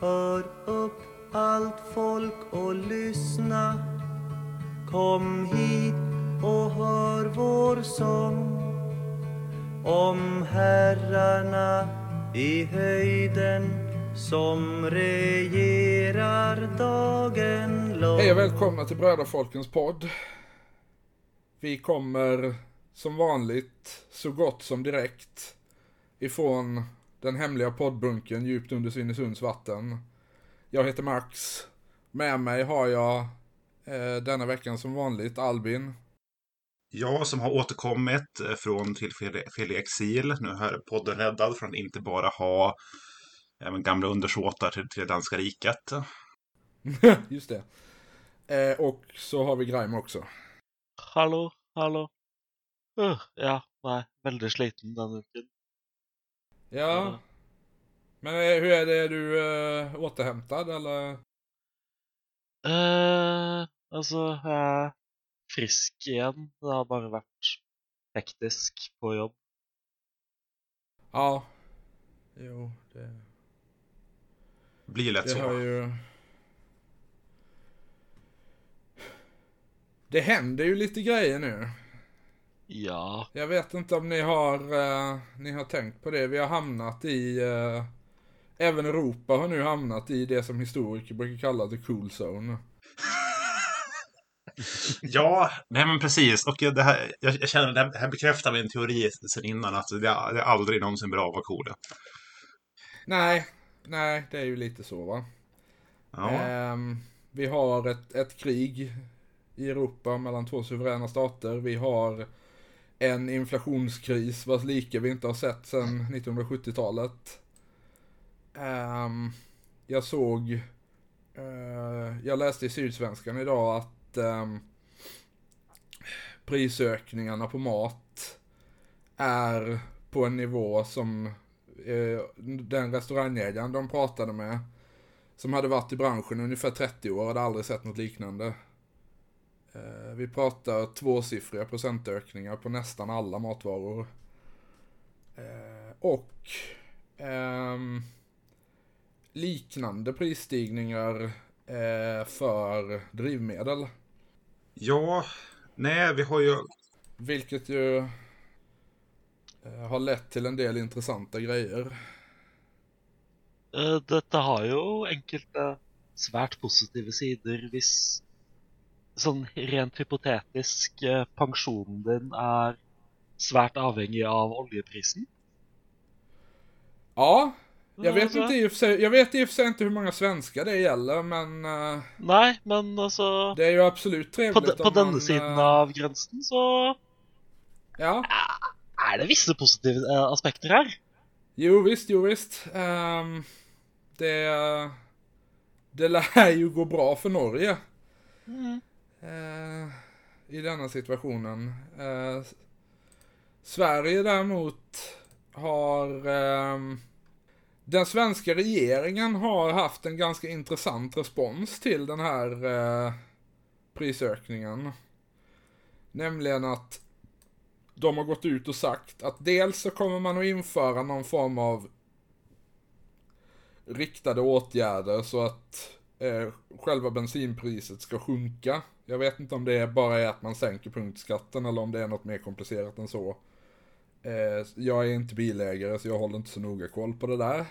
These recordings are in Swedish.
Hör upp allt folk och lyssna. Kom hit och hör vår sång. Om herrarna i höjden som regerar dagen lång. Hej och välkomna till Brödrafolkens podd. Vi kommer som vanligt så gott som direkt ifrån den hemliga poddbunken djupt under Svinesunds vatten. Jag heter Max. Med mig har jag eh, denna veckan som vanligt Albin. Jag som har återkommit eh, från tillfällig exil. Nu är podden räddad från att inte bara ha även gamla undersåtar till, till det danska riket. Just det. Eh, och så har vi Grime också. Hallå, hallå. Uh, ja, nej, väldigt sliten den veckan. Ja. Mm. Men eh, hur är det? Är du uh, återhämtad eller? Uh, alltså, jag är frisk igen. Det har bara varit hektisk på jobb. Ja. Jo, det... Blir lätt det så. Har ju... Det händer ju lite grejer nu. Ja. Jag vet inte om ni har, uh, ni har tänkt på det. Vi har hamnat i, uh, även Europa har nu hamnat i det som historiker brukar kalla the cool zone. ja, nej men precis. Och det här, jag, jag känner att det här bekräftar min teori sen innan att det, det är aldrig någonsin bra att vara cool. Nej, nej, det är ju lite så va. Ja. Um, vi har ett, ett krig i Europa mellan två suveräna stater. Vi har en inflationskris vars like vi inte har sett sedan 1970-talet. Um, ehm, jag såg, uh, jag läste i Sydsvenskan idag att um, prisökningarna på mat är på en nivå som uh, den restaurangägaren de pratade med som hade varit i branschen ungefär 30 år hade aldrig sett något liknande. Eh, vi pratar tvåsiffriga procentökningar på nästan alla matvaror. Eh, och ehm, liknande prisstigningar eh, för drivmedel. Ja, nej, vi har ju... Vilket ju har lett till en del intressanta grejer. Dette har jo enkelte svært positive sider hvis sånn rent hypotetisk pensjonen din er svært avhengig av oljeprisen? Ja, jag vet, inte i och för sig, jag vet i och för sig inte hur många svenskar det gäller, men... Uh, Nej, men alltså... Det är ju absolut trevligt På, de, på denne man, siden uh, av grensen så... Ja. Er det visse positive uh, aspekter her? Jo visst, jo visst. Um, det... Det lär ju gå bra för Norge. Mm. Eh, I denna situationen. Eh, Sverige däremot har... Eh, den svenska regeringen har haft en ganska intressant respons till den här eh, prisökningen. Nämligen att de har gått ut och sagt att dels så kommer man att införa någon form av riktade åtgärder så att eh, själva bensinpriset ska sjunka. Jag vet inte om det bara är att man sänker punktskatten eller om det är något mer komplicerat än så. Eh, jag är inte bilägare så jag håller inte så noga koll på det där.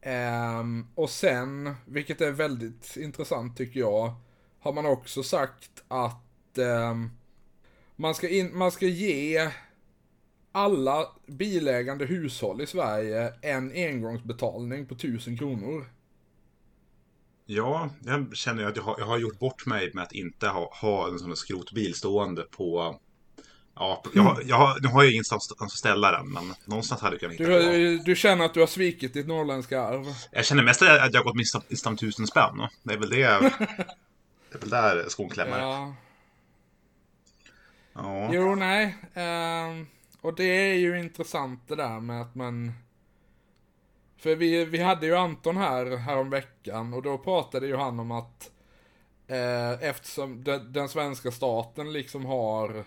Eh, och sen, vilket är väldigt intressant tycker jag, har man också sagt att ehm, man, ska in, man ska ge alla bilägande hushåll i Sverige en engångsbetalning på 1000 kronor. Ja, jag känner att jag har, jag har gjort bort mig med att inte ha, ha en sån här skrotbil stående på... Ja, jag, har, jag har, nu har jag ingenstans att ställa den, men någonstans hade jag kunnat hitta Du, du känner att du har svikit ditt norrländska arv? Jag känner mest att jag har gått miste om tusen spänn. Det är väl det... det är väl där skon klämmer. Ja. Ja. Jo, nej. Um, och det är ju intressant det där med att man... För vi, vi hade ju Anton här, häromveckan, veckan och då pratade ju han om att eh, eftersom den, den svenska staten liksom har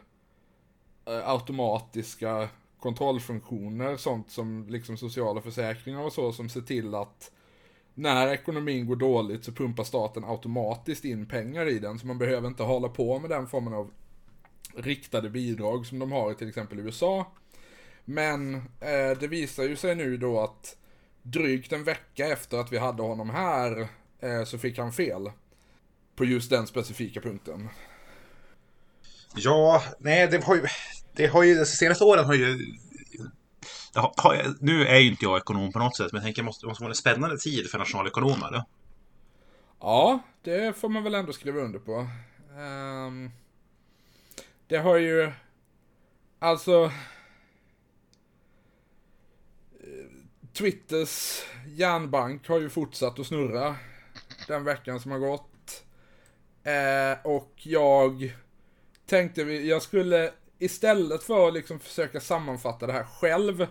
eh, automatiska kontrollfunktioner, sånt som liksom sociala försäkringar och så, som ser till att när ekonomin går dåligt så pumpar staten automatiskt in pengar i den, så man behöver inte hålla på med den formen av riktade bidrag som de har i till exempel USA. Men eh, det visar ju sig nu då att drygt en vecka efter att vi hade honom här eh, så fick han fel. På just den specifika punkten. Ja, nej, det har ju... Det har ju, de senaste åren har ju... Har, har, nu är ju inte jag ekonom på något sätt, men jag tänker det måste, måste vara en spännande tid för nationalekonomer. Ja, det får man väl ändå skriva under på. Um, det har ju... Alltså... Twitters järnbank har ju fortsatt att snurra den veckan som har gått. Eh, och jag tänkte jag skulle istället för att liksom försöka sammanfatta det här själv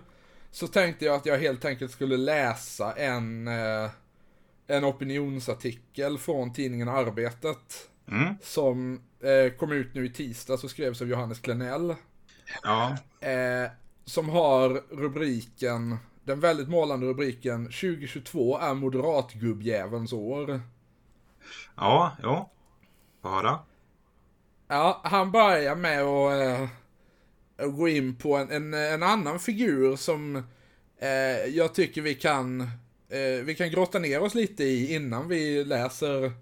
så tänkte jag att jag helt enkelt skulle läsa en, eh, en opinionsartikel från tidningen Arbetet. Mm. Som eh, kom ut nu i tisdags och skrevs av Johannes Klenell. Ja. Eh, som har rubriken, den väldigt målande rubriken 2022 är moderatgubbjävelns år. Ja, ja. Få höra. Ja, han börjar med att äh, gå in på en, en, en annan figur som äh, jag tycker vi kan, äh, vi kan grotta ner oss lite i innan vi läser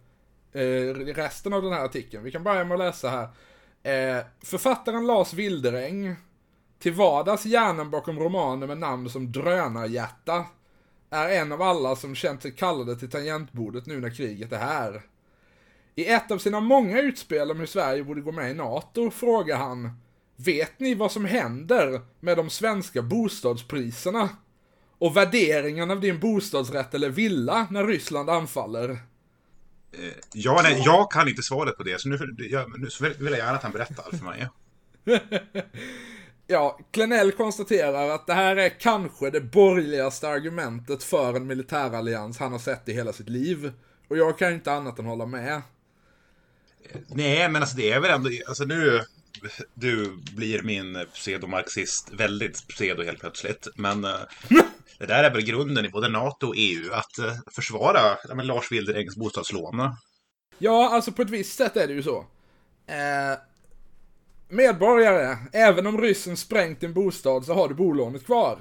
resten av den här artikeln. Vi kan börja med att läsa här. författaren Lars Wilderäng, till vardags hjärnan bakom romaner med namn som Drönarhjärta, är en av alla som känt sig kallade till tangentbordet nu när kriget är här. I ett av sina många utspel om hur Sverige borde gå med i NATO frågar han Vet ni vad som händer med de svenska bostadspriserna? Och värderingen av din bostadsrätt eller villa när Ryssland anfaller? Eh, ja, nej, jag kan inte svaret på det, så nu, jag, nu vill jag gärna att han berättar för mig. ja, Klenell konstaterar att det här är kanske det borgerligaste argumentet för en militärallians han har sett i hela sitt liv. Och jag kan inte annat än hålla med. Nej, men alltså det är väl ändå, alltså nu, du blir min pseudomarxist väldigt pseudo helt plötsligt. Men uh, det där är väl grunden i både NATO och EU, att uh, försvara men Lars Wilderängs bostadslån. Ja, alltså på ett visst sätt är det ju så. Eh, medborgare, även om ryssen sprängt din bostad så har du bolånet kvar.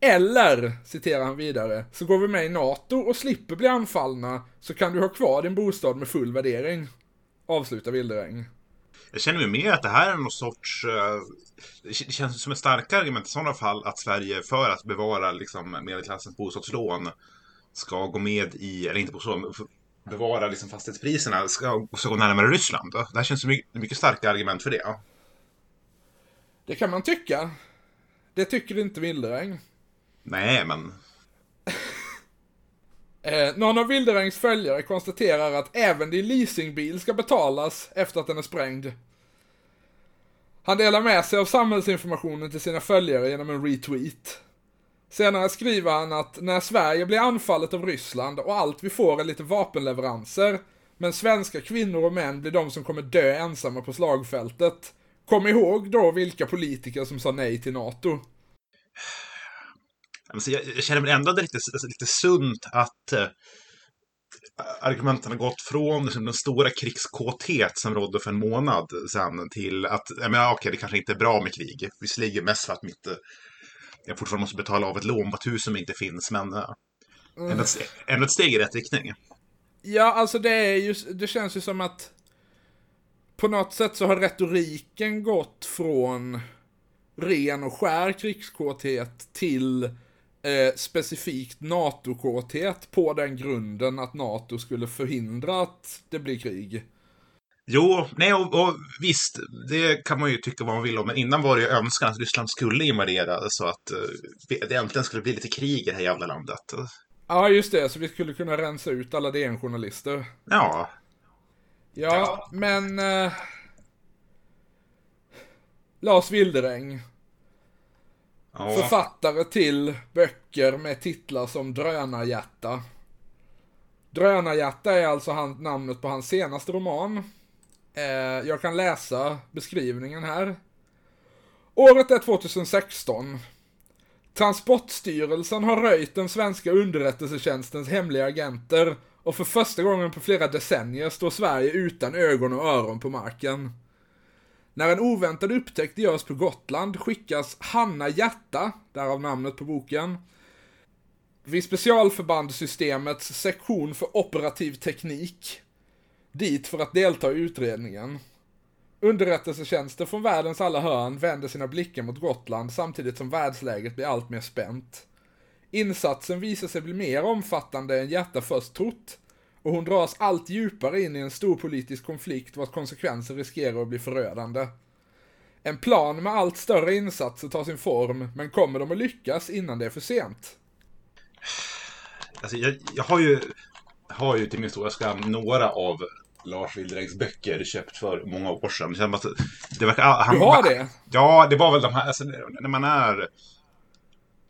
Eller, citerar han vidare, så går vi med i NATO och slipper bli anfallna så kan du ha kvar din bostad med full värdering Avslutar Wilderäng. Jag känner mig mer att det här är någon sorts... Uh, det känns som ett starkare argument i sådana fall att Sverige för att bevara liksom, medelklassens bostadslån ska gå med i, eller inte på så, bevara liksom, fastighetspriserna, ska, gå närmare Ryssland. Det här känns som mycket, mycket starka argument för det. Det kan man tycka. Det tycker inte Wilderäng. Nej, men Eh, någon av Wilderängs följare konstaterar att även din leasingbil ska betalas efter att den är sprängd. Han delar med sig av samhällsinformationen till sina följare genom en retweet. Senare skriver han att när Sverige blir anfallet av Ryssland och allt vi får är lite vapenleveranser, men svenska kvinnor och män blir de som kommer dö ensamma på slagfältet. Kom ihåg då vilka politiker som sa nej till NATO. Jag, känner mig ändå lite, alltså, lite sunt att eh, argumenten har gått från liksom, den stora krigskåthet som rådde för en månad sedan till att, ja men okej, det kanske inte är bra med krig. Visserligen mest för att mitt, eh, jag fortfarande måste betala av ett lån på ett hus som inte finns, men äh, mm. ändå, ett, ändå ett steg i rätt riktning. Ja, alltså det är ju, det känns ju som att på något sätt så har retoriken gått från ren och skär krigskåthet till eh, specifikt NATO-kåthet på den grunden att NATO skulle förhindra att det blir krig. Jo, nej och, och, visst, det kan man ju tycka vad man vill om, men innan var det ju önskan att Ryssland skulle invadera så att eh, det äntligen skulle bli lite krig i det här jävla landet. Ja, just det, så vi skulle kunna rensa ut alla DN-journalister. Ja. Ja, ja. men... Eh, Lars Wilderäng, Ja. Författare till böcker med titlar som Drönarhjärta. Drönarhjärta är alltså han, namnet på hans senaste roman. Eh, jag kan läsa beskrivningen här. Året är 2016. Transportstyrelsen har röjt den svenska underrättelsetjänstens hemliga agenter och för första gången på flera decennier står Sverige utan ögon och öron på marken. När en oväntad upptäckt görs på Gotland skickas Hanna Hjärta, därav namnet på boken, vid specialförbandssystemets sektion för operativ teknik dit för att delta i utredningen. Underrättelsetjänster från världens alla hörn vänder sina blickar mot Gotland samtidigt som världsläget blir allt mer spänt. Insatsen visar sig bli mer omfattande än Hjärta först trott och hon dras allt djupare in i en stor politisk konflikt vars konsekvenser riskerar att bli förödande. En plan med allt större insatser tar sin form, men kommer de att lyckas innan det är för sent? Alltså, jag, jag har ju, har ju till min stora skam några av Lars Wilderängs böcker köpt för många år sedan. Som att det verkar, han, Du har det? Ja, det var väl de här, alltså, när man är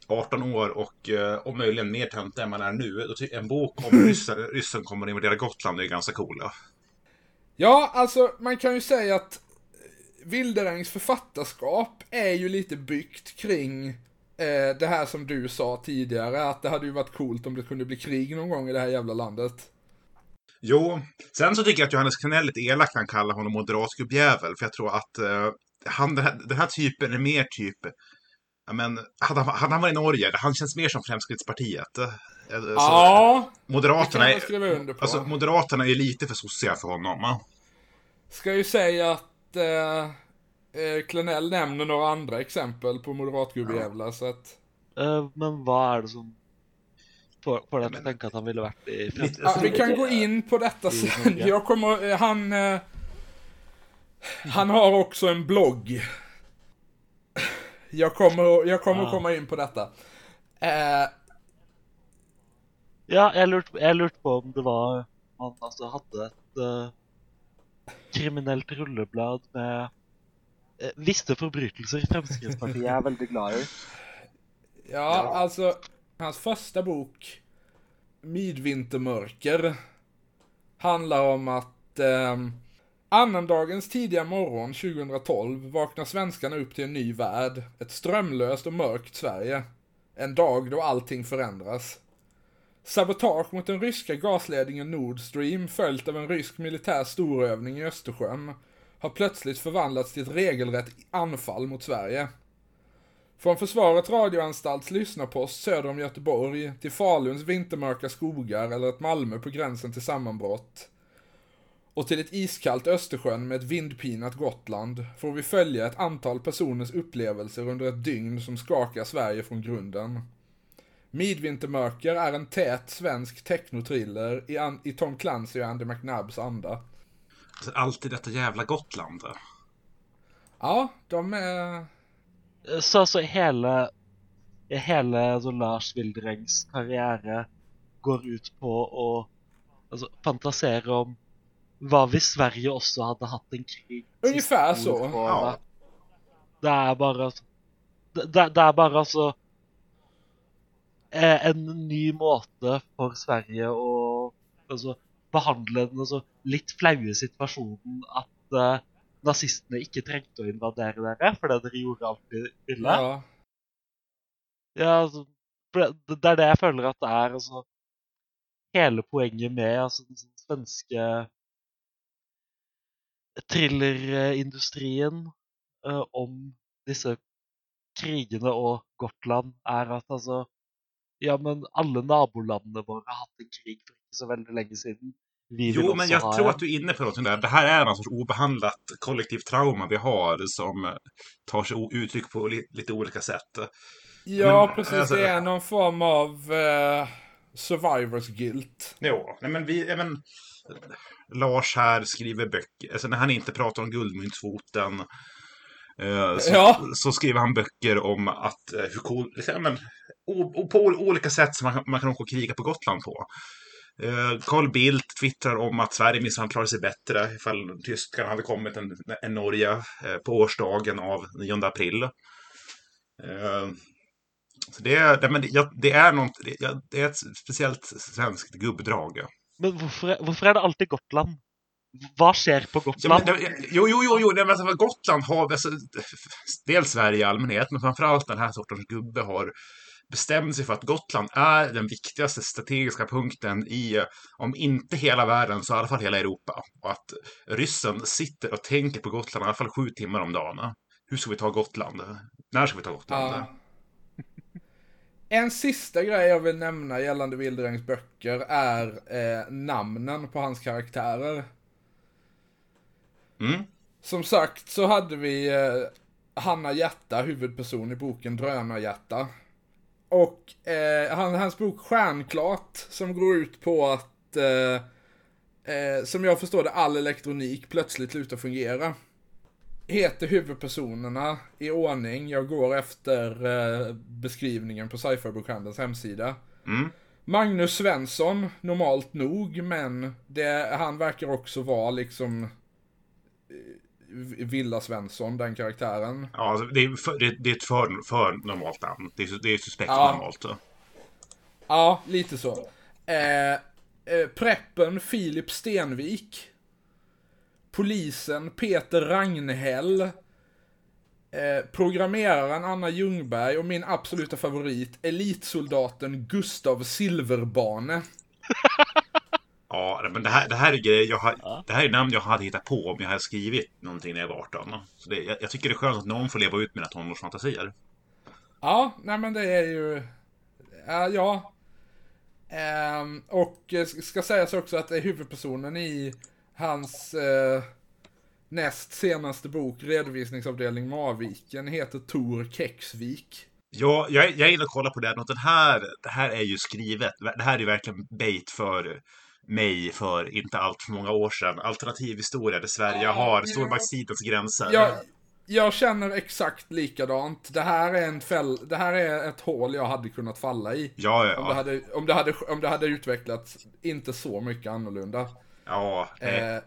18 år och eh, om möjligen mer töntig än man är nu. Då en bok om ryssen, ryssen kommer att invadera Gotland är ganska coola. Ja, alltså man kan ju säga att Wilderängs författarskap är ju lite byggt kring eh, det här som du sa tidigare, att det hade ju varit coolt om det kunde bli krig någon gång i det här jävla landet. Jo, sen så tycker jag att Johannes Klenell är lite elak när han kallar honom moderatgubbjävel. För jag tror att eh, han, den, här, den här typen är mer typ... Ja, men, hade, han, hade han varit i Norge, han känns mer som Fremskrittspartiet. Eh, så Ja, kan Moderaterna, är, på. alltså, Moderaterna är lite för sossiga för honom. Ska ju säga att eh, eh, Klenell nämner några andra exempel på moderatgubbjävlar, så att... Eh, men vad är det som får, dig att men- tänka att han ville varit i Lite-? Ja, vi kan gå in på detta I sen. Jag kommer, han... Eh, han har också en blogg. Jag kommer, jag kommer Ah. komma in på detta. Eh, Ja, jag lurte, jag lurte på om det var man alltså hade ett eh, kriminellt rulleblad med uh, vissa förbrytelser Fremskrittspartiet är väldigt glad i. ja, alltså, hans första bok, Midvintermörker, handlar om att eh, annandagens tidiga morgon 2012 vaknar svenskarna upp till en ny värld, ett strömlöst och mörkt Sverige. En dag då allting förändras. Sabotage mot den ryska gasledningen Nord Stream följt av en rysk militär storövning i Östersjön har plötsligt förvandlats till ett regelrätt anfall mot Sverige. Från Försvarets radioanstalts lyssnarpost söder om Göteborg till Faluns vintermörka skogar eller ett Malmö på gränsen till sammanbrott och till ett iskallt Östersjön med ett vindpinat Gotland får vi följa ett antal personers upplevelser under ett dygn som skakar Sverige från grunden. Midvintermörker är en tät svensk technotriller i, i Tom Clancy och Andy McNabs anda. Alltså, alltid detta jävla Gotland. Ja, de är... Så alltså hela, hela alltså Lars Wilderängs karriär går ut på att alltså, fantisera om vad vi Sverige också hade haft en krig. Ungefär så. Ja. Det är bara det, det, det är bara så eh, en ny måte for Sverige å altså, behandle den altså, litt flaue situasjonen at eh, nazistene ikke trengte å invadere dere, fordi dere gjorde alt de ville. Ja. Ja, altså, det, er det jeg føler at det er altså, hele poenget med altså, den sånn svenske thrillerindustrien eh, om disse krigene og Gotland, er at altså Ja, men alle nabolandene våre har hatt en krig for så veldig lenge siden. Vi Jo, men jag tror en. att du är inne på något där. Det här är någon sorts obehandlat kollektivt trauma vi har som eh, tar sig uttryck på li lite olika sätt. Ja, Men, precis. alltså- Det är någon form av eh, survivors guilt. Jo, nej men vi, ja, men, Lars här skriver böcker, alltså när han inte pratar om guldmyntsfoten eh, så, Ja. så skriver han böcker om att eh, hur cool, liksom, men, o, o, på ol- olika sätt som man, man kan åka och kriga på Gotland på. Eh, Carl Bildt twittrar om att Sverige minsann klarar sig bättre ifall tyskarna hade kommit än, än Norge eh, på årsdagen av 9 april. Eh, så det, är- nej, men det, det, är något, det, det är ett speciellt svenskt gubbdrag. Men hvorfor er, hvorfor er det alltid Gotland? vad sker på Ja, Gotland? men, det- jo, jo, jo, jo nej, men alltså, Gotland har, alltså, dels Sverige i allmänhet, men framförallt den här sortens gubbe har bestämt sig för att Gotland är den viktigaste strategiska punkten i, om inte hela världen, så i alla fall hela Europa. Och att ryssen sitter och tänker på Gotland i alla fall sju timmar om dagen. Hur ska vi ta Gotland? När ska vi ta Gotland? Ja. En sista grej jag vill nämna gällande Wilderängs böcker är eh, namnen på hans karaktärer. Mm? Som sagt så hade vi eh, Hanna Hjärta, huvudperson i boken Drönarhjärta. Och eh, han, hans bok Stjärnklart, som går ut på att, eh, eh, som jag förstår det, all elektronik plötsligt slutar fungera. Heter huvudpersonerna i ordning, jag går efter eh, beskrivningen på Cypherbokhandelns hemsida. Mm? Magnus Svensson, normalt nog, men det, han verkar också vara liksom eh, Villa Svensson, den karaktären. Ja, alltså, det, är för, det, det är ett för, för normalt namn. Det är, det är suspekt Ja. normalt. så. Ja, lite så. Eh, eh, preppen Filip Stenvik. Polisen Peter Ragnhäll. Eh, programmeraren Anna Ljungberg och min absoluta favorit, elitsoldaten Gustav Silverbane. Ja, men det här, det här är grejer jag har, Det här är namn jag hade hittat på om jag hade skrivit någonting när jag var 18. Så det, jag, jag tycker det är skönt att någon får leva ut mina tonårsfantasier. Ja, nej men det är ju... Ja, ja. Ehm, och eh, ska sägas också att det är huvudpersonen i hans eh, näst senaste bok, Redovisningsavdelning Marviken, heter Tor Kexvik. Ja, jag, jag är inne och kollar på det. Den här, det här är ju skrivet. Det här är ju verkligen bait för mig för inte allt för många år sedan. Alternativ historia där Sverige har stormaktstidens gränser. Jag, jag känner exakt likadant. Det här är en fäll, det här är ett hål jag hade kunnat falla i. ja, Om det ja. hade, om det hade, om det hade utvecklats inte så mycket annorlunda. ja eh, Eh,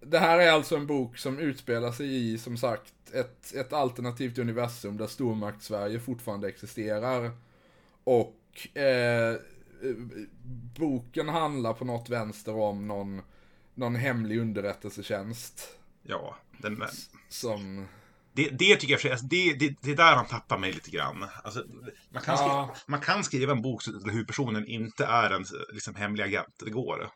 det här är alltså en bok som utspelar sig i, som sagt, ett, ett alternativt universum där stormakt-Sverige fortfarande existerar. Och eh, boken handlar på något vänster om någon, någon hemlig underrättelsetjänst ja. Den, som... det, det tycker jag för alltså, det, det, det är där han tappar mig lite grann. Alltså, man, kan skriva, Ja. man kan skriva en bok där huvudpersonen inte är en liksom, hemlig agent. Det går.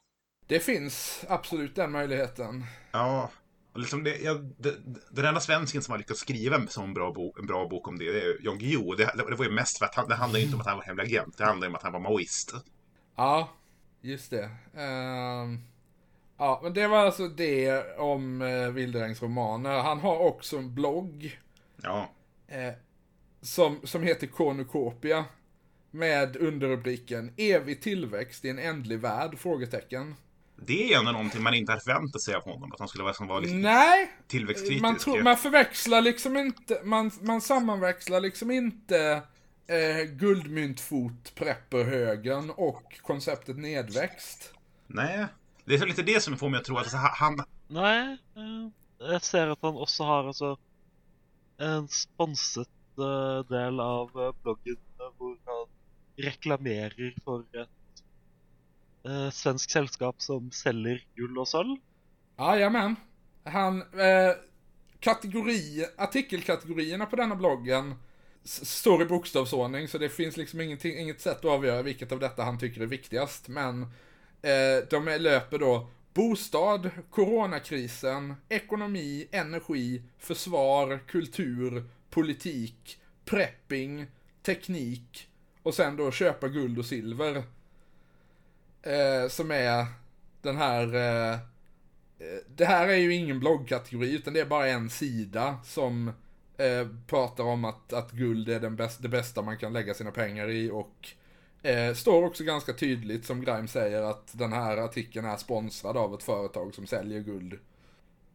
Det finns absolut den möjligheten. Ja, och liksom det, ja, det, den enda svensken som har lyckats skriva en sån bra bok, en bra bok om det, det är Jan Guillou. Det, det var ju mest för att han, det handlar ju inte om att han var hemlig agent, det handlar ju om att han var maoist. Ja, just det. Ehm, ja, men det var alltså det om uh, Wilderängs romaner. Han har också en blogg Ja, eh, som, som heter Cornucopia. Med underrubriken Evig tillväxt i en ändlig värld? Frågetecken. Det är ändå någonting man inte hade förväntat sig av honom, att han skulle vara, som var liksom Nej, tillväxtkritisk. man, tror, man förväxlar liksom inte, man, man sammanväxlar liksom inte eh, guldmyntfot prepperhögern och konceptet nedväxt. Nej, det är så lite det som får mig att tro att alltså, han, Nei, eh, jeg ser at han også har altså en sponset eh, del av eh, bloggen hvor han reklamerer for et eh, svensk sällskap som säljer guld och sölv. Jajamän. Han, eh, kategori, artikelkategorierna på denna bloggen står i bokstavsordning, så det finns liksom ingenting, inget sätt att avgöra vilket av detta han tycker är viktigast. Men eh, de är, löper då bostad, coronakrisen, ekonomi, energi, försvar, kultur, politik, prepping, teknik och sen då köpa guld och silver. Eh, som är den här eh, eh, det här är ju ingen bloggkategori utan det är bara en sida som eh, pratar om att, att guld är den bäst, det bästa man kan lägga sina pengar i och eh, står också ganska tydligt som Grime säger att den här artikeln är sponsrad av ett företag som säljer guld.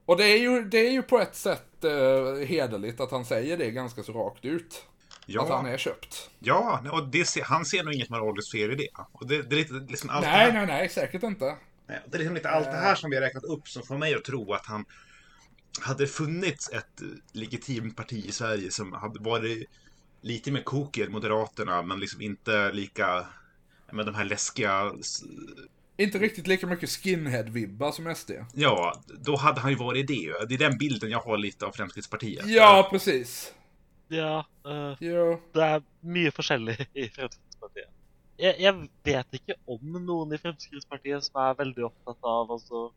Och det är ju, det är ju på ett sätt eh, hederligt att han säger det ganska så rakt ut. Att han ja, är köpt. ja, och det, han ser nog inget moraliskt fel i det. Och det, det är lite liksom allt Nej, här. nej, nej, säkert inte. Det är liksom lite allt det här som vi har räknat upp som får mig att tro att han hade funnits ett legitimt parti i Sverige som hade varit lite mer kok än Moderaterna, men liksom inte lika med de här läskiga Inte riktigt lika mycket skinhead-vibbar som SD. Ja, då hade han ju varit det. Det är den bilden jag har lite av Fremskrittspartiet. Ja, precis. Ja, eh, Jo. det er mye forskjellig i Fremskrittspartiet. Jeg, jeg vet ikke om noen i Fremskrittspartiet som er veldig opptatt av altså,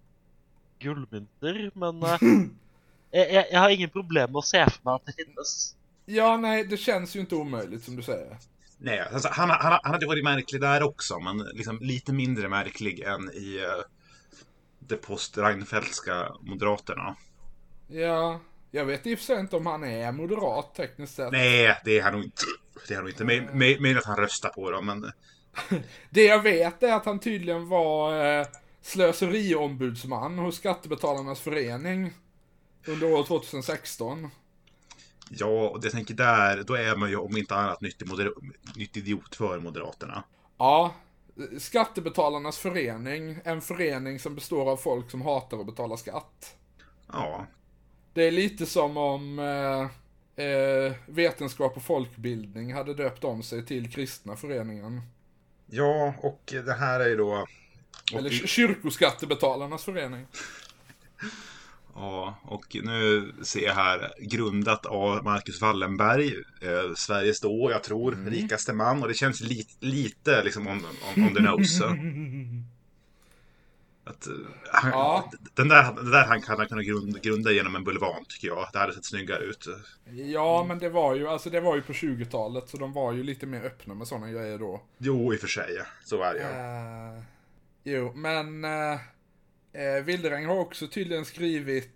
gullmynter, men eh, jeg, jeg, jeg har ingen problem med å se for meg at det finnes. Ja, nej, det känns ju inte omöjligt som du säger. Nej, alltså, han, han, han hade varit märklig där också, men liksom lite mindre märklig än i uh, de post-Reinfeldtska Moderaterna. Ja, jag vet i och för sig inte om han är moderat tekniskt sett. Nej, det är han nog inte. Det är han nog inte. Möj- möj- Möjligt att han röstar på dem, men Det jag vet är att han tydligen var eh, slöseriombudsman hos Skattebetalarnas förening under år 2016. ja, och det tänker där, då är man ju om inte annat nyttig, nyttig idiot för Moderaterna. Ja, Skattebetalarnas förening, en förening som består av folk som hatar att betala skatt. Ja, Det är lite som om eh, eh, vetenskap och folkbildning hade döpt om sig till kristna föreningen. ja, och det här är ju då... Eller i- kyrkoskattebetalarnas förening. Ja, och nu ser jag här grundat av Marcus Wallenberg, eh, Sveriges då, jag tror, Mm. rikaste man. Och det känns li lite liksom on, on, on the nose. Att, eh, han, Ja. den där, den där han kan han kunna grunda, grunda genom en bulvan, tycker jag. Det hade sett snyggare ut. Ja, men det var ju, alltså det var ju på 20-talet, så de var ju lite mer öppna med sådana grejer då. Jo, i och för sig. Så är det ju. Eh, jo, men uh, Wilderäng har också tydligen skrivit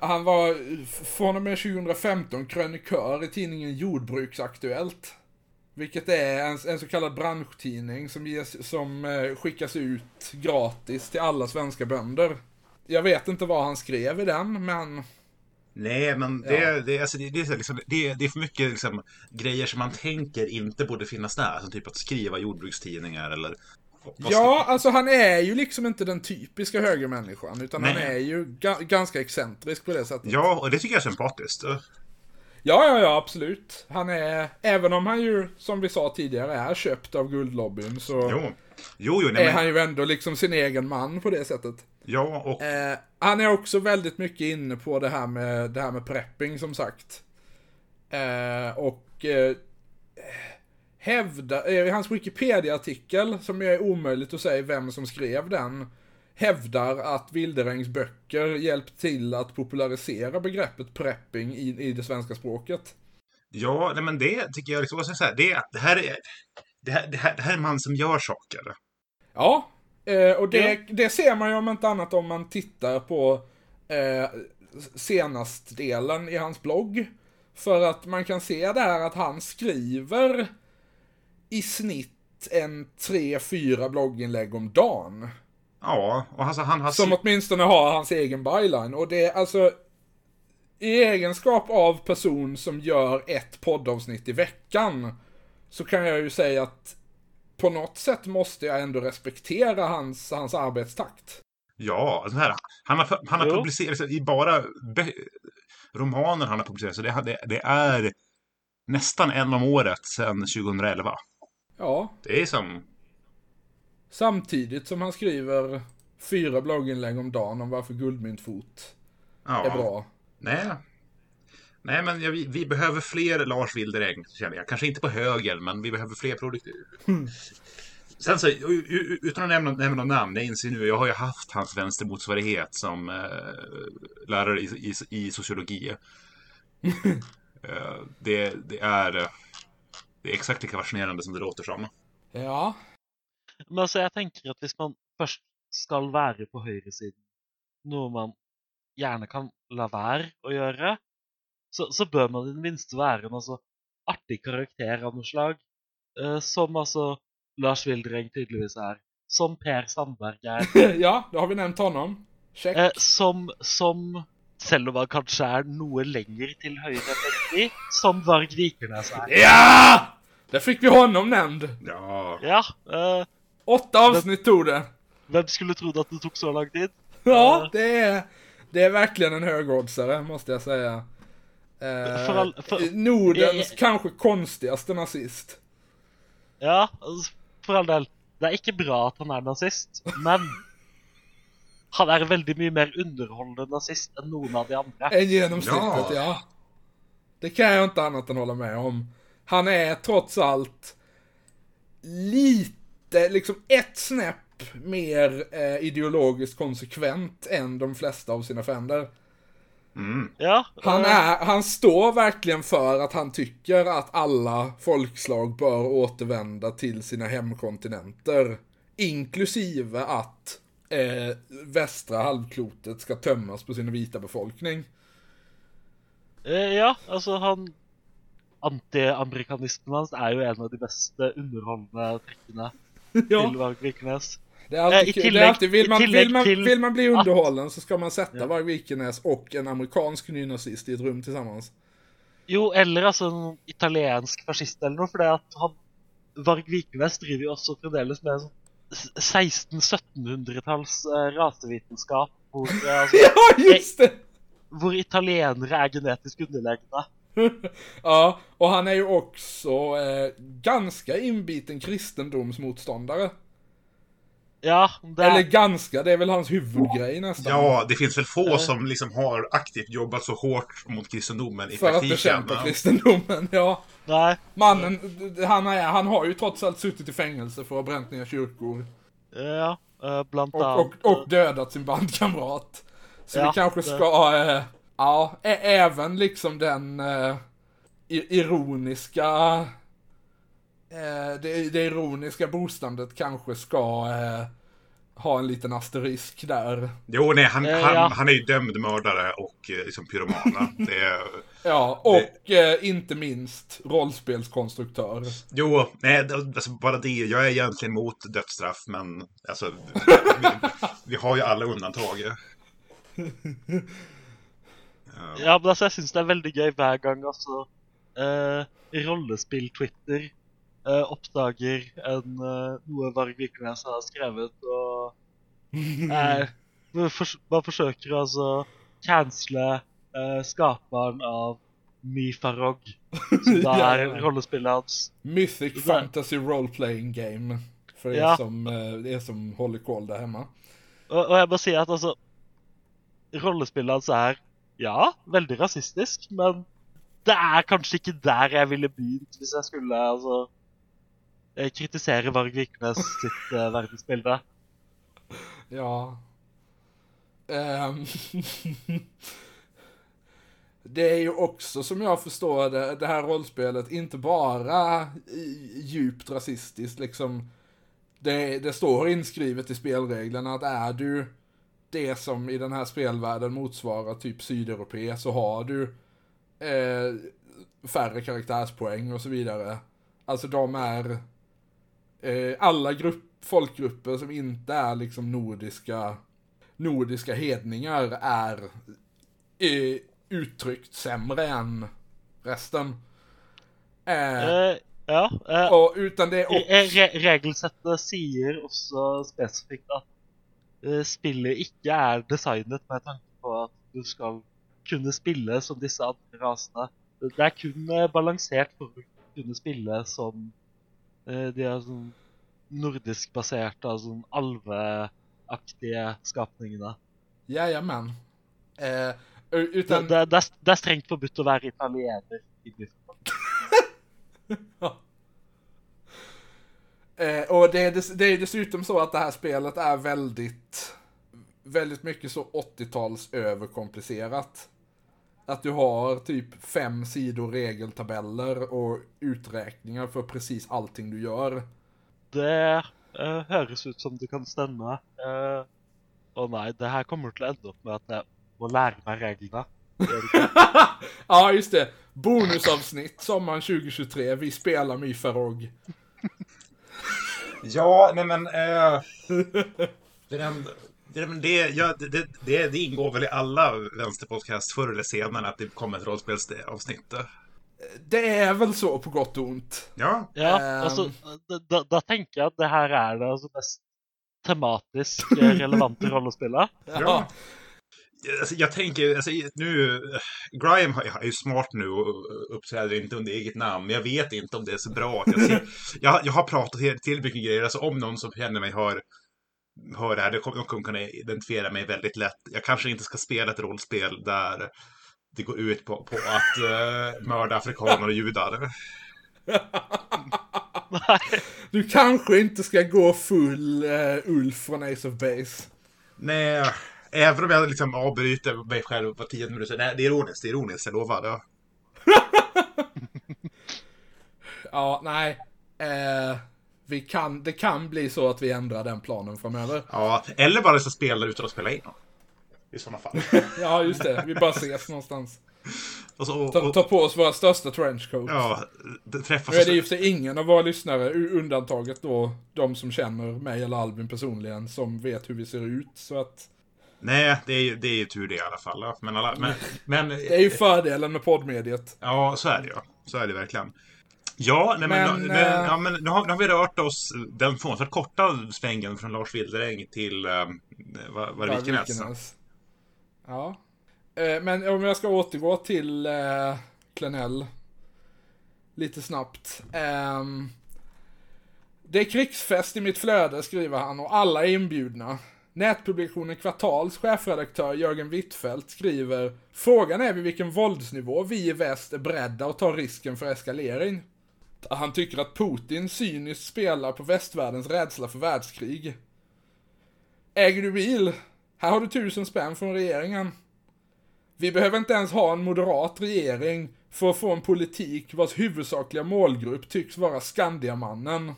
han var från och med 2015 krönikör i tidningen Jordbruksaktuellt. Vilket är en, en så kallad branschtidning som, ges, som eh, skickas ut gratis till alla svenska bönder. Jag vet inte vad han skrev i den, men Nej, men det, Ja. det, alltså, det, det, är liksom, det, det är för mycket liksom, grejer som man tänker inte borde finnas där. Som typ att skriva jordbrukstidningar eller... Ja, alltså han är ju liksom inte den typiska högermänniskan, utan han Nej. är ju ga- ganska excentrisk på det sättet. Ja, och det tycker jag är sympatiskt. Ja, ja, ja, absolut. Han är, även om han ju, som vi sa tidigare, är köpt av guldlobbyn, så Jo, jo, jo nej, är men, han ju ändå liksom sin egen man på det sättet. ja, och Eh, han är också väldigt mycket inne på det här med, det här med prepping, som sagt. Eh, och eh, hävda, eh, hans Wikipedia-artikel, som är omöjligt att säga vem som skrev den, hävdar att Wilderängs böcker hjälpt till att popularisera begreppet prepping i, i det svenska språket. ja, nej, men det tycker jag liksom, jag säga, det, det här är... Det här, det, här, det här är en man som gör saker. Ja, eh, och det, det ser man ju om inte annat om man tittar på eh, senast delen i hans blogg. För att man kan se där att han skriver i snitt en tre, fyra blogginlägg om dagen. Ja, och alltså, han har... Som åtminstone har hans egen byline. Och det är alltså i egenskap av person som gör ett poddavsnitt i veckan så kan jag ju säga att på något sätt måste jag ändå respektera hans, hans arbetstakt. Ja, alltså här, han har, han har Jo. publicerat, så i bara romaner han har publicerat, så det, det, det är nästan en om året sedan 2011. Ja, Det är som... samtidigt som han skriver fyra blogginlägg om dagen om varför guldmyntfot Ja, är bra. Nej. Nej, men vi, vi behöver fler Lars Wilderäng, känner jag. Kanske inte på höger, men vi behöver fler produkter. Sen så, utan att nämna, nämna namn, jag inser nu, jag har ju haft hans vänstermotsvarighet som eh, lärare i, i, i sociologi. eh, det, det är... eh, Det är exakt lika fascinerande som det låter som. Ja, Men altså, jeg tenker at hvis man først skal være på høyresiden, noe man gjerne kan la være å gjøre, så, så bør man i det minste være en altså, artig karakter av noe slag. eh, som altså Lars Wildereng tydeligvis er. Som Per Sandberg er. ja, då har vi nämnt honom. Check. Eh, som, som selv om han kanskje er noe lenger til høyre enn som Varg Vikernes er. Ja! Där fick vi honom nämnd. Ja, Ja, eh, Åtta avsnitt tog det. hvem skulle trodd at det tok så lang tid? Ja, det är, det är verkligen en högoddsare, måste jag säga. Eh, För all- för- Nordens Eh, eh. kanske konstigaste nazist. Ja, altså, for all del. det er ikke bra at han er nazist, men han en veldig mye mer underholdende nazist enn noen av de andre. Än genomsnittet, ja. Ja. Det kan jag inte annat än hålla med om. Han är trots allt lite, liksom ett snäpp mer eh, ideologiskt konsekvent än de flesta av sina fränder. Ja, Han, eh, är, han står verkligen för att han tycker att alla folkslag bör återvända till sina hemkontinenter. Inklusive att eh, västra halvklotet ska tömmas på sin vita befolkning. eh, ja, altså han Anti-amerikanismen hans er jo en av de beste underholdende trekkene til Varg Vikernes. Det är alltid, Eh, i kul. det är tillägg- alltid vill, man, tillägg vill, man, till vill man bli att- underhållen så ska man sätta Ja. Varg Vikernes och en amerikansk nynazist i ett rum tillsammans. Jo, eller altså en italiensk fascist eller noe, for det at han Varg Vikernes driver jo også fremdeles med sånn 1600-1700-talls eh, rasevitenskap, hvor, eh, Ja, just det! hvor italienere er genetisk underlegne. Ja, och han är ju också eh, ganska inbiten kristendomsmotståndare. Ja, det Eller er, ganska, det är väl hans huvudgrej nästan. Ja, det finns väl få som liksom har aktivt jobbat så hårt mot kristendomen i för att praktiken. bekämpa men- kristendomen, ja. nei, Mannen, han, är, han har ju trots allt suttit i fängelse för att ha bränt ner kyrkor. ja, eh, blant Och, annet och, och dödat sin bandkamrat. Så Ja, vi kanske det- ska, eh, ja, även liksom den eh, ironiska, eh, det, det ironiska bostandet kanske ska eh, ha en liten asterisk där. Jo, nej, han, Eh, han, ja. han är ju dömd mördare och eh, liksom pyromana. Det är... Ja, och eh, inte minst rollspelskonstruktör. Jo, nej, det- alltså bara det. Jag är egentligen emot dödsstraff, men alltså, vi, vi har ju alla undantag. Ja, men altså, jeg syns det er veldig gøy hver gang altså eh, rollespill-Twitter eh, oppdager en, eh, noe Varg Vikernes har skrevet, og eh, fors man forsøker altså cancele eh, skaperen av Myfarog, som da er ja. rollespillet hans. Mythic Fantasy Role Playing Game. För er, Ja. som, eh, er som håller koll där hemma. Og, og jeg må si at altså Rollespillet hans er ja, veldig rasistisk, men det er kanskje ikke der jeg ville begynt hvis jeg skulle altså eh, kritisere Varg Viknes sitt uh, verdensbilde. Ja. um, det är ju också som jag förstår det, det här rollspelet inte bara djupt rasistiskt liksom. Det, det står inskrivet i spelreglerna att är du det som i den här spelvärlden motsvarar typ sydeuropé så har du eh, färre karaktärspoäng och så vidare. Alltså de är eh, alla grupp, folkgrupper som inte är liksom nordiska nordiska hedningar är eh, uttryckt sämre än resten. Eh, Eh, ja. Eh, och, utan det är också... re re regelsettet sier også spesifikt at eh, spillet ikke er designet med tanke på at du skal kunne spille som disse andre rasene. Det er kun eh, balansert for å kunne spille som eh, de er sånn nordisk baserte, altså sånn alveaktige skapningene. Jajamän. Eh, utan... det, det, det er strengt forbudt å være italiener. i Bifrost. Eh, och det är, det är dessutom så att det här spelet är väldigt, väldigt mycket så 80-tals överkomplicerat. Att du har typ fem sidor regeltabeller och uträkningar för precis allting du gör. Det eh, høres ut som det kan stemme. Eh, Å nei, det her kommer til å ende opp med at jeg må lære meg reglene. Gjør det ikke? ja, just det. Bonusavsnitt sommaren 2023. Vi spelar Myfarog. Ja, nej men... Eh, det, är en- det, men det, ja, det, det, det, det ingår väl i alla vänsterpodcast förr eller senare att det kommer ett rollspelsavsnitt. Det är väl så på gott och ont. Ja, Ja, Ehm. altså, da, da, da tenker jeg at det her er det altså mest tematisk eh, relevante rollespillet. ja. Alltså, jag tänker, alltså, nu, Graham är ju smart nu och uppträder inte under eget namn, men jag vet inte om det är så bra. Att jag, ser, jag, jag har pratat till mycket grejer, alltså om någon som känner mig hör, hör det här, de kommer, de kommer kunna identifiera mig väldigt lätt. Jag kanske inte ska spela ett rollspel där det går ut på, på att uh, mörda afrikaner och judar. du kanske inte ska gå full uh, Ulf från Ace of Base. Nej, även om jag liksom avbryter mig själv på tio minuter. Nej, det är ironiskt, det är ironiskt, jag lovar. Det. ja, nej. Eh, vi kan, det kan bli så att vi ändrar den planen framöver. Ja, eller bara så spelar utan att spela in. I sådana fall. ja, just det. Vi bara ses någonstans. Och så, och, ta, ta, på oss våra största trenchcoats. Ja, det träffas. Nu är det och för sig ingen av våra lyssnare, undantaget då de som känner mig eller Albin personligen, som vet hur vi ser ut. Så att... Nej, det är ju det är tur det i alla fall. Men, alla, men, men, det är ju fördelen med poddmediet. Ja, så är det ju. Så är det verkligen. Ja, nej, men, men, äh... ja, men nu, har, nu har vi rört oss den förvånansvärt korta svängen från Lars Wilderäng till uh, var, var det Vikenäs. Ja. Eh, men om jag ska återgå till eh, Klenell. Lite snabbt. Eh, det är krigsfest i mitt flöde, skriver han, och alla är inbjudna. Nätpublikationen Kvartals chefredaktör Jörgen Wittfeldt skriver Frågan är vid vilken våldsnivå vi i väst är beredda att ta risken för eskalering. Han tycker att Putin cyniskt spelar på västvärldens rädsla för världskrig. Äger du bil? Här har du tusen spänn från regeringen. Vi behöver inte ens ha en moderat regering för att få en politik vars huvudsakliga målgrupp tycks vara Skandiamannen.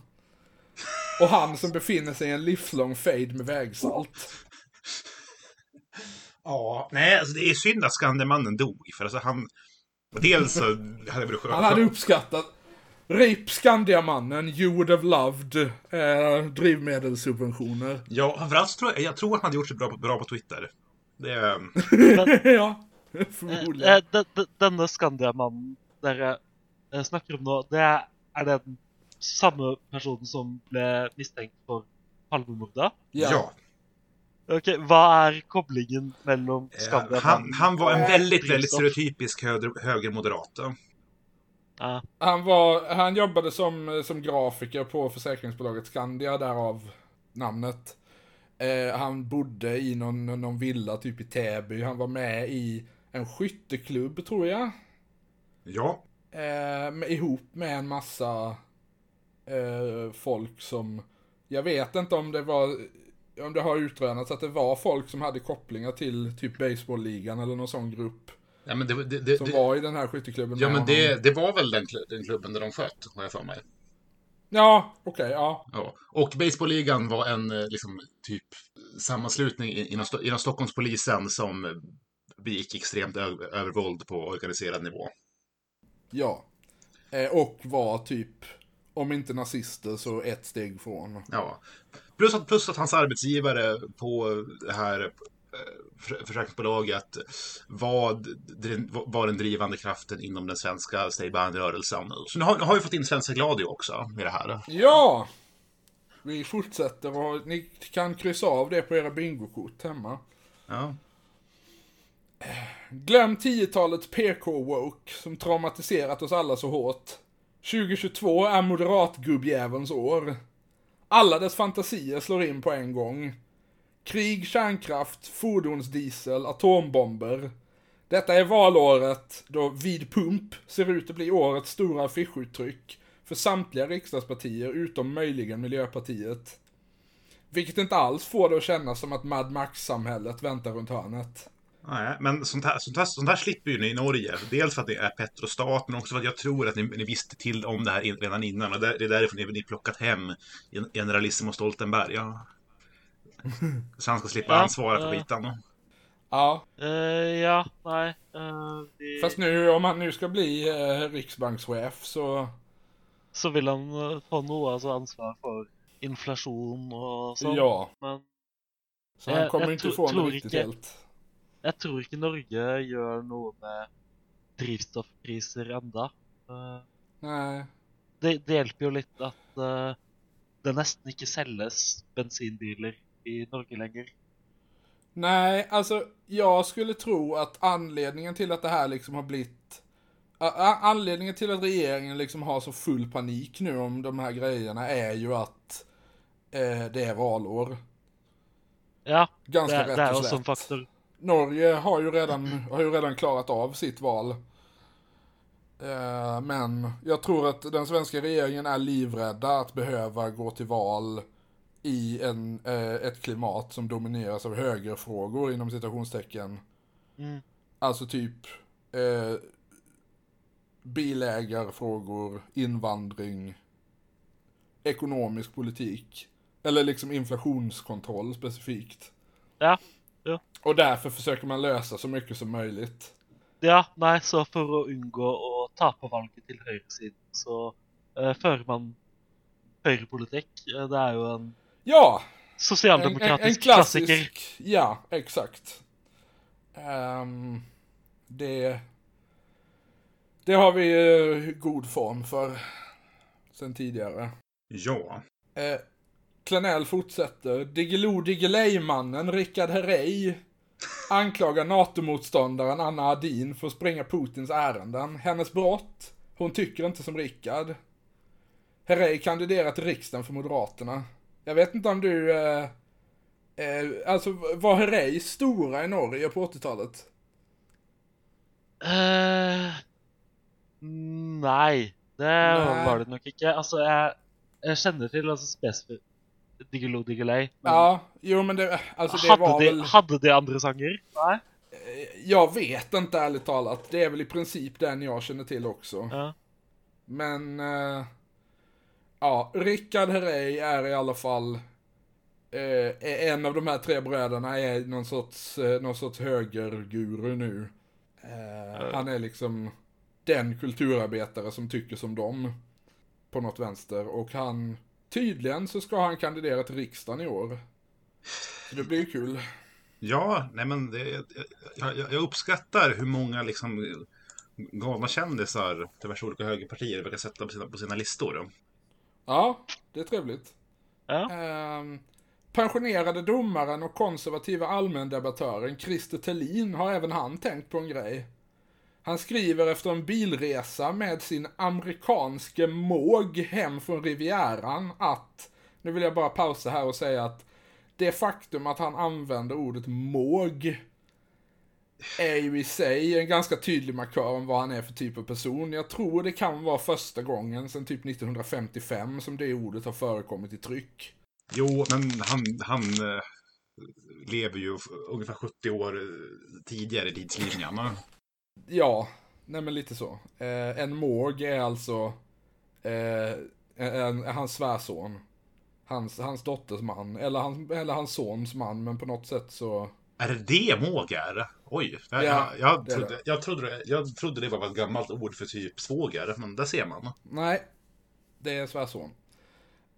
Och han som befinner sig i en livslång fade med vägsalt. Ja, nej, alltså det är synd att Skandiamannen dog. För alltså han... Dels så hade det Han hade uppskattat. RIP Skandiamannen, you would have loved eh, drivmedelssubventioner. Ja, framförallt tror jag, jag tror att han hade gjort sig bra på, bra på Twitter. Det... ja. Förmodligen. Eh, eh, denne Skandiamannen dere eh, snakker om nå, det er den samme personen som ble mistenkt for Palmemordet? Ja. ja. Okej, okay, vad är kopplingen mellan Skandiamannen han, han var en väldigt, väldigt stereotypisk höger, högermoderat. Ah. Han, var, han jobbade som, som grafiker på försäkringsbolaget Skandia, därav namnet. Eh, han bodde i någon, någon villa typ i Täby. Han var med i en skytteklubb tror jag. Ja. Eh, ihop med en massa eh, folk som, jag vet inte om det var, om det har utrönats att det var folk som hade kopplingar till typ baseballligan eller någon sån grupp. Ja, men det, det, det, som var i den här skytteklubben. Ja, men det, var väl den, den klubben där de sköt, har jag för mig. Ja, okej, okay, ja. ja. Och baseballligan var en eh, liksom, typ sammanslutning inom, inom Stockholmspolisen som begick extremt övervåld på organiserad nivå. Ja. Eh, och var typ, om inte nazister så ett steg från. Ja. Plus att, plus att hans arbetsgivare på det här eh, försäkringsbolaget var, var den drivande kraften inom den svenska Stay rörelsen Så nu har, nu har vi fått in Svenska Gladio också med det här. Ja! Vi fortsätter och ni kan kryssa av det på era bingokort hemma. Ja. Glöm 10-talets PK-woke som traumatiserat oss alla så hårt. 2022 är moderatgubbjävelns år. Alla dess fantasier slår in på en gång. Krig, kärnkraft, fordonsdiesel, atombomber. Detta är valåret då vid pump ser ut att bli årets stora affischuttryck för samtliga riksdagspartier utom möjligen Miljöpartiet. Vilket inte alls får det att kännas som att Mad Max-samhället väntar runt hörnet. Nej, men sånt här, sånt, här, sånt här slipper ju ni i Norge. Dels för att det är Petrostat, men också för att jag tror att ni, ni visste till om det här redan innan. Och det är därför ni, ni plockat hem Generalissimo Stoltenberg. Ja. Så han ska slippa ja, ansvara för skiten. Uh, ja. Uh, ja, nej. Uh, vi... Fast nu, om han nu ska bli uh, riksbankschef så... Så vill han ta något alltså ansvar för inflation och sånt. Ja. Men... Så han kommer inte få en riktigt helt. Jeg tror ikke Norge gjør noe med drivstoffpriser enda. Uh, Nei. Det, det, hjelper jo litt at uh, det nesten ikke selges bensinbiler i Norge lenger. Nej, alltså jag skulle tro att anledningen till att det här liksom har blivit Anledningen till att regeringen liksom har så full panik nu om de här grejerna är ju att eh, det är valår. Ja, Ganska det, rätt det er och også en faktor. Norge har ju redan, har ju redan klarat av sitt val. Eh, Men jag tror att den svenska regeringen är livrädda att behöva gå till val i en, eh, ett klimat som domineras av högerfrågor inom citationstecken. Mm. Alltså typ eh, bilägarfrågor, invandring, ekonomisk politik. Eller liksom inflationskontroll specifikt. Ja, ja. Och därför försöker man lösa så mycket som möjligt. Ja, nei, så for å unngå å tape valget til høyresiden, så eh, fører man høyrepolitikk. Eh, Det er jo en Ja! En, en, en sosialdemokratisk klassisk... klassiker. Ja, exakt. Ehm, det... Det har vi eh, god form för sen tidigare. Ja. Eh, Klenell fortsätter. Diggiloo Diggiley-mannen Rickard Herrey anklagar NATO-motståndaren Anna Adin för att springa Putins ärenden. Hennes brott? Hon tycker inte som Rickard. Herrey kandiderar till riksdagen för Moderaterna. Jag vet inte om du... Eh, eh, alltså, var Herrey stora i Norge på 80-talet? Eh, nei, det Nei. var det nok ikke. Altså, jeg, jeg kjenner til altså, spesifikt Diggiloo Diggiley. men Ja, jo men det, alltså det hadde, var de, väl... hadde de andre sanger? Nei? Jag vet inte ärligt talat. Det är väl i princip den jag känner till också. Ja. Men, eh, ja, Rickard Herrey är i alla fall, eh, en av de här tre bröderna är någon sorts, eh, någon sorts högerguru nu. Eh, han är liksom den kulturarbetare som tycker som dem. På något vänster. Och han, tydligen så ska han kandidera till riksdagen i år. Så det blir ju kul. Ja, nej men det, jag, jag, jag uppskattar hur många liksom galna kändisar diverse olika högerpartier verkar sätta på sina, på sina listor. Ja, det är trevligt. Ja. Ehm, pensionerade domaren och konservativa allmändebattören Christer Thelin har även han tänkt på en grej. Han skriver efter en bilresa med sin amerikanske måg hem från Rivieran att, nu vill jag bara pausa här och säga att det faktum att han använder ordet måg är ju i sig en ganska tydlig markör om vad han är för typ av person. Jag tror det kan vara första gången sedan typ 1955 som det ordet har förekommit i tryck. Jo, men han, han eh, lever ju ungefär 70 år eh, tidigare i tidslinjen. Ja, nej men lite så. Eh, en måg är alltså eh, en, hans svärson. Hans, hans dotters man, eller, hans, eller hans sons man, men på något sätt så... Är det det måg är? Oj, jag, Ja, jag, jag, det trodde, jag, trodde, det- jag trodde det var ett gammalt ord för typ svåger, men där ser man. Nej, det är svärson.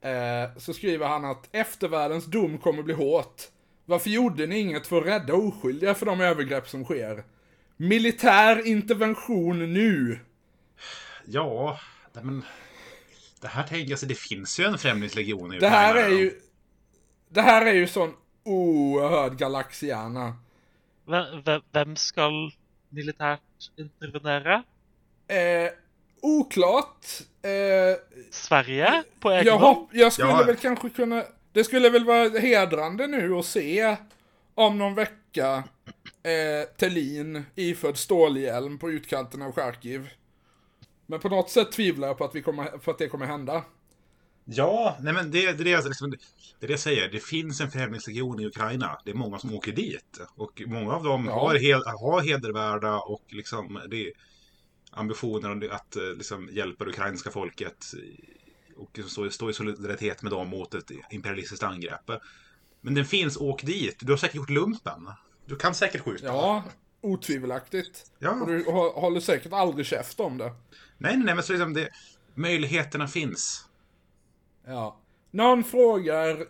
Eh, så skriver han att eftervärldens dom kommer bli hårt. Varför gjorde ni inget för att rädda oskyldiga för de övergrepp som sker? Militär intervention nu! Ja, men det här tänker jag, så det finns ju en främlingslegion i Det här är ju... Det här är ju sån oerhörd galaxiana. Hvem- hvem skal militært intervenere? Eh, oklart. Eh, Sverige? På egen jag, hopp, jag skulle Ja. väl kanske kunna... Det skulle väl vara hedrande nu att se om någon vecka eh, Tellin iförd stålhjälm på utkanten av Charkiv. Men på något sätt tvivlar jag på att, vi kommer, på att det kommer hända. Ja, nej men det, det, är liksom, det är det jag säger. Det finns en främlingslegion i Ukraina. Det är många som åker dit. Och många av dem Ja. har, hel, har hedervärda och liksom det ambitioner att eh, liksom, hjälpa det ukrainska folket. Och liksom stå, stå i solidaritet med dem mot ett imperialistiskt angrepp. Men den finns, åk dit. Du har säkert gjort lumpen. Du kan säkert skjuta. Ja, otvivelaktigt. Ja. Och du hå- håller säkert aldrig käft om det. Nej, nej, men så liksom det, möjligheterna finns. Ja. Någon frågar,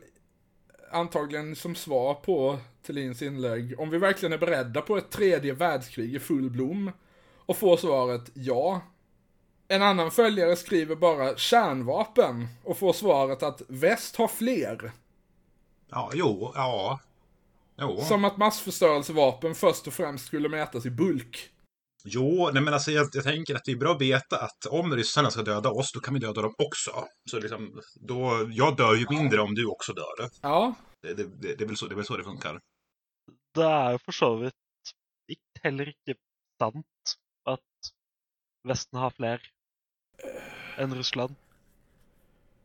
antagligen som svar på Thelins inlägg, om vi verkligen är beredda på ett tredje världskrig i full blom. Och får svaret ja. En annan följare skriver bara kärnvapen och får svaret att väst har fler. Ja, jo, ja. Jo. Som att massförstörelsevapen först och främst skulle mätas i bulk. Jo, nej men alltså jag, jag tänker att det är bra att veta att om ryssarna ska döda oss, då kan vi döda dem också. Så liksom, då, jag dör ju mindre om du också dör. Ja, Det, det, det, det, är väl så, det är väl så det funkar. Det er for så vidt ikke- heller ikke sant at Vesten har fler enn Russland.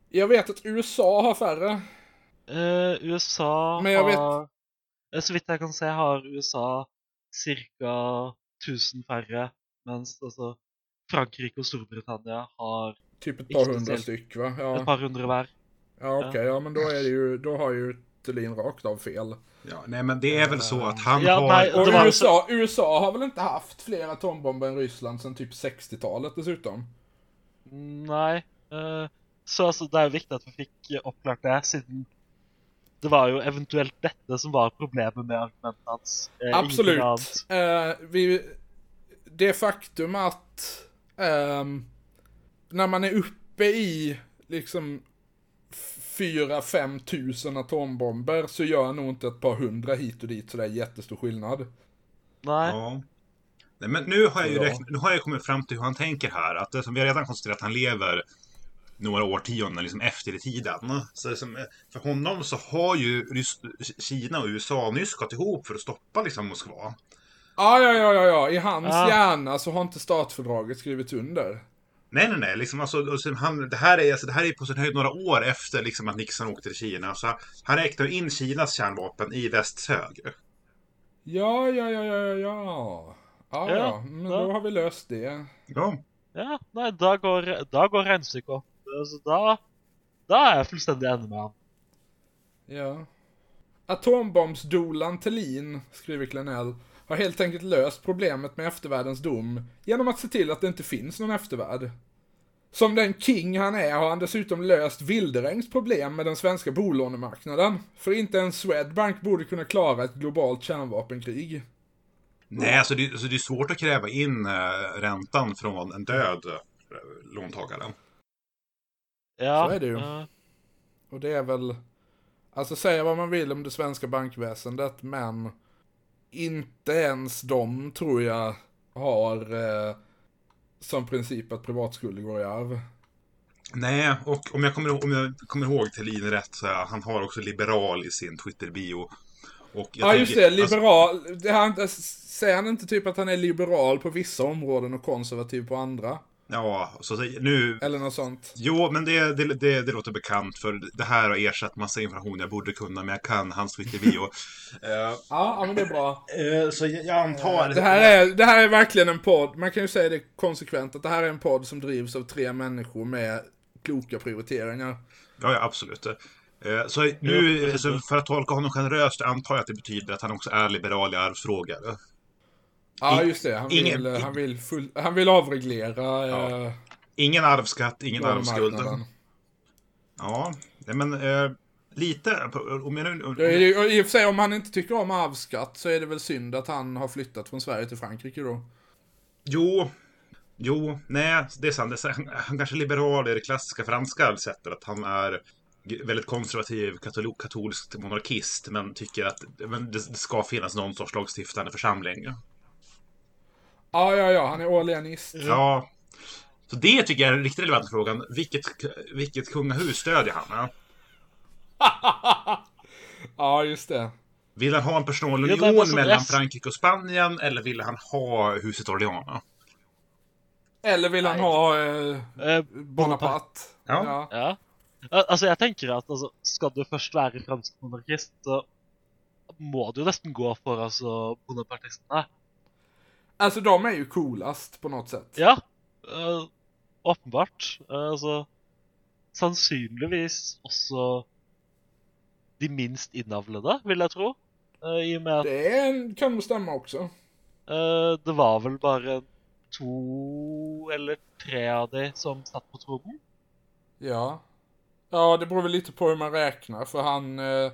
jag vet att USA har färre. Eh, USA Men vet- har eh, Så vidt jeg kan se, har USA ca. 1000 færre, mens altså Frankrike og Storbritannia har Typ Inte par hundra speciellt. styck va? et Ja, par hundre hver. ja okej, ja men då är det ju, då har ju Thulin rakt av fel. Ja, nej men det är väl så att han Ja, har... nej, Och USA, USA har väl inte haft fler atombomber än Ryssland sedan typ 60-talet dessutom? Nei. eh, så altså, det er jo viktig at vi fikk eh, oppklart det, siden det var jo eventuelt dette som var problemet med argumentet hans. eh, ingenting Absolut. annet. Eh, vi, det faktum att ehm, när man är uppe i liksom 4-5 tusen atombomber så gör nog inte ett par hundra hit och dit sådär jättestor skillnad. Nei. Ja. Nej, men nu har, jag ju räknat, nu har jag kommit fram till hur han tänker här. Att det som vi har redan konstaterat att han lever några årtionden liksom efter i tiden. Så liksom, för honom så har ju Rys Kina och USA nyss gått ihop för att stoppa liksom Moskva. Ja, ja, ja, ja, ja. I hans Ja. hjärna så har inte startfördraget skrivits under. Nej, nej, nej. Liksom, alltså, och sen han, det, här är, alltså, det här är på sin höjd några år efter liksom, att Nixon åkte till Kina. Så han räknar in Kinas kärnvapen i västs hög. Ja, ja, ja, ja, ja, ja. Ja, Ja, ja, men ja. då har vi löst det. Ja. Ja, nei, da går, da går regnestykket Altså, da, da er jeg fullstendig enig med han. Ja. Atombombsdolan Thelin, skriver Klenell, har helt enkelt löst problemet med eftervärldens dom genom att se till att det inte finns någon eftervärld. Som den king han är har han dessutom löst Wilderängs problem med den svenska bolånemarknaden. För inte ens Swedbank borde kunna klara ett globalt kärnvapenkrig. Nej, alltså det, alltså det är svårt att kräva in eh, räntan från en död eh, låntagare. Ja, Så är det ju. eh, Och det är väl, alltså säga vad man vill om det svenska bankväsendet, men inte ens de tror jag har eh, som princip att privatskulder går i arv. Nej, och om jag kommer, ihåg- om jag kommer ihåg Thelin rätt så är han har också liberal i sin Twitter-bio. Ja just tänker- det, liberal, det, han, säger han inte typ att han är liberal på vissa områden och konservativ på andra? Ja, så, nu... Eller något sånt. Jo, men det, det, det, det låter bekant för det här har ersatt massa information jag borde kunna, men jag kan hans Twitter-bio. Eh, Ja, ja men det är bra. eh, så jag, antar... Det här, är, det här är verkligen en podd, man kan ju säga det konsekvent, att det här är en podd som drivs av tre människor med kloka prioriteringar. Ja, ja, absolut. Så nu, Ja, så för att tolka honom generöst antar jag att det betyder att han också är liberal i arvsfrågor. Ja, just det. Han ingen- vill, han vill, full, han vill avreglera Ja. eh, Ingen arvsskatt, ingen arvsskuld. Ja, men eh, lite... Om jag nu, och I och för sig, om han inte tycker om arvsskatt så är det väl synd att han har flyttat från Sverige till Frankrike då. Jo, jo, nej, det är sant. Han kanske är liberal i det klassiska franska sättet. Att han är väldigt konservativ katol katolisk monarkist. Men tycker att men det, det ska finnas någon sorts lagstiftande församling. Ja, ja, ja, han är orleanist. Ja. Så det tycker jag är en riktigt relevant frågan. Vilket, vilket kungahus stödjer han? Ja? ja, just det. Vill han ha en personal Ja, union men alltså, mellan Frankrike och Spanien? Eller vill han ha huset Orleans? Eller vill han ha eh, eh, Bonaparte? Ja. Ja. Al- Altså, jeg tenker at altså, skal du først være fransk monarkist, så må du nesten gå for altså, bonapartistene. Alltså de är ju coolast på något sätt. Ja, eh, åpenbart. Eh, altså Sannsynligvis også de minst innavlede, vil jeg tro. Eh, I og med at Det kan nog stämma också. eh, det var vel bare to eller tre av de som satt på tronen. Ja. Ja, det beror väl lite på hur man räknar, för han... Eh,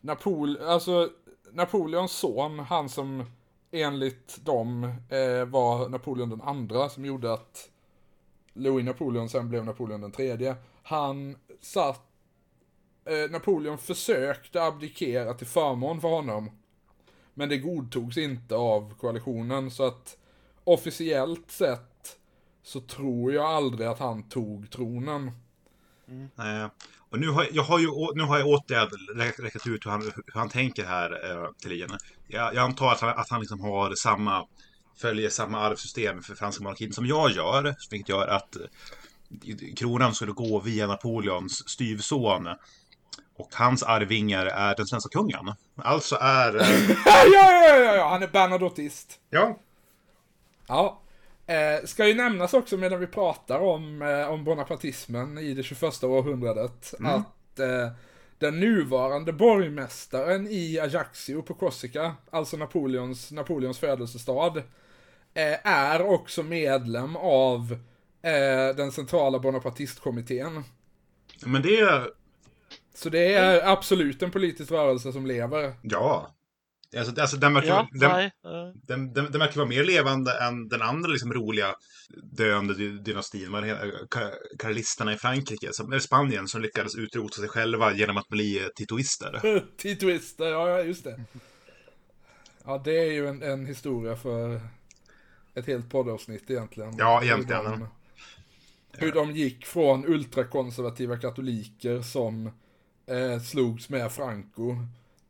Napol alltså, Napoleons son, han som enligt dem eh, var Napoleon den andra, som gjorde att Louis Napoleon sen blev Napoleon den tredje. Han satt... Eh, Napoleon försökte abdikera till förmån för honom. Men det godtogs inte av koalitionen så att officiellt sett så tror jag aldrig att han tog tronen. Eh, och nu har, jag har ju nu har jag återigen rä- räknat ut hur han, hur han tänker här, eh, Thelin. Jag, jag antar att han, att han liksom har samma, följer samma arvsystem för franska monarkin som jag gör. Vilket gör att eh, kronan skulle gå via Napoleons styvson. Och hans arvingar är den svenska kungen. Alltså är... eh, Ja, ja, ja, ja, ja, han är bernadottist. ja, Ja. Eh, ska ju nämnas också medan vi pratar om, eh, om bonapartismen i det 21 århundradet att eh, den nuvarande borgmästaren i Ajaccio på Korsika, alltså Napoleons, Napoleons födelsestad, eh, är också medlem av eh, den centrala bonapartistkommittén. men det är... Så det är absolut en politisk rörelse som lever. Ja. Alltså, alltså den, verkar, Ja, den, eh, Den, den, den verkar vara mer levande än den andra liksom, roliga döende dy- dynastin. Ka- Karlisterna i Frankrike, som, eller Spanien, som lyckades utrota sig själva genom att bli eh, titoister. Titoister, ja just det. Ja det är ju en, en historia för ett helt poddavsnitt egentligen. Ja, Hur egentligen. de- Hur de gick från ultrakonservativa katoliker som eh, slogs med Franco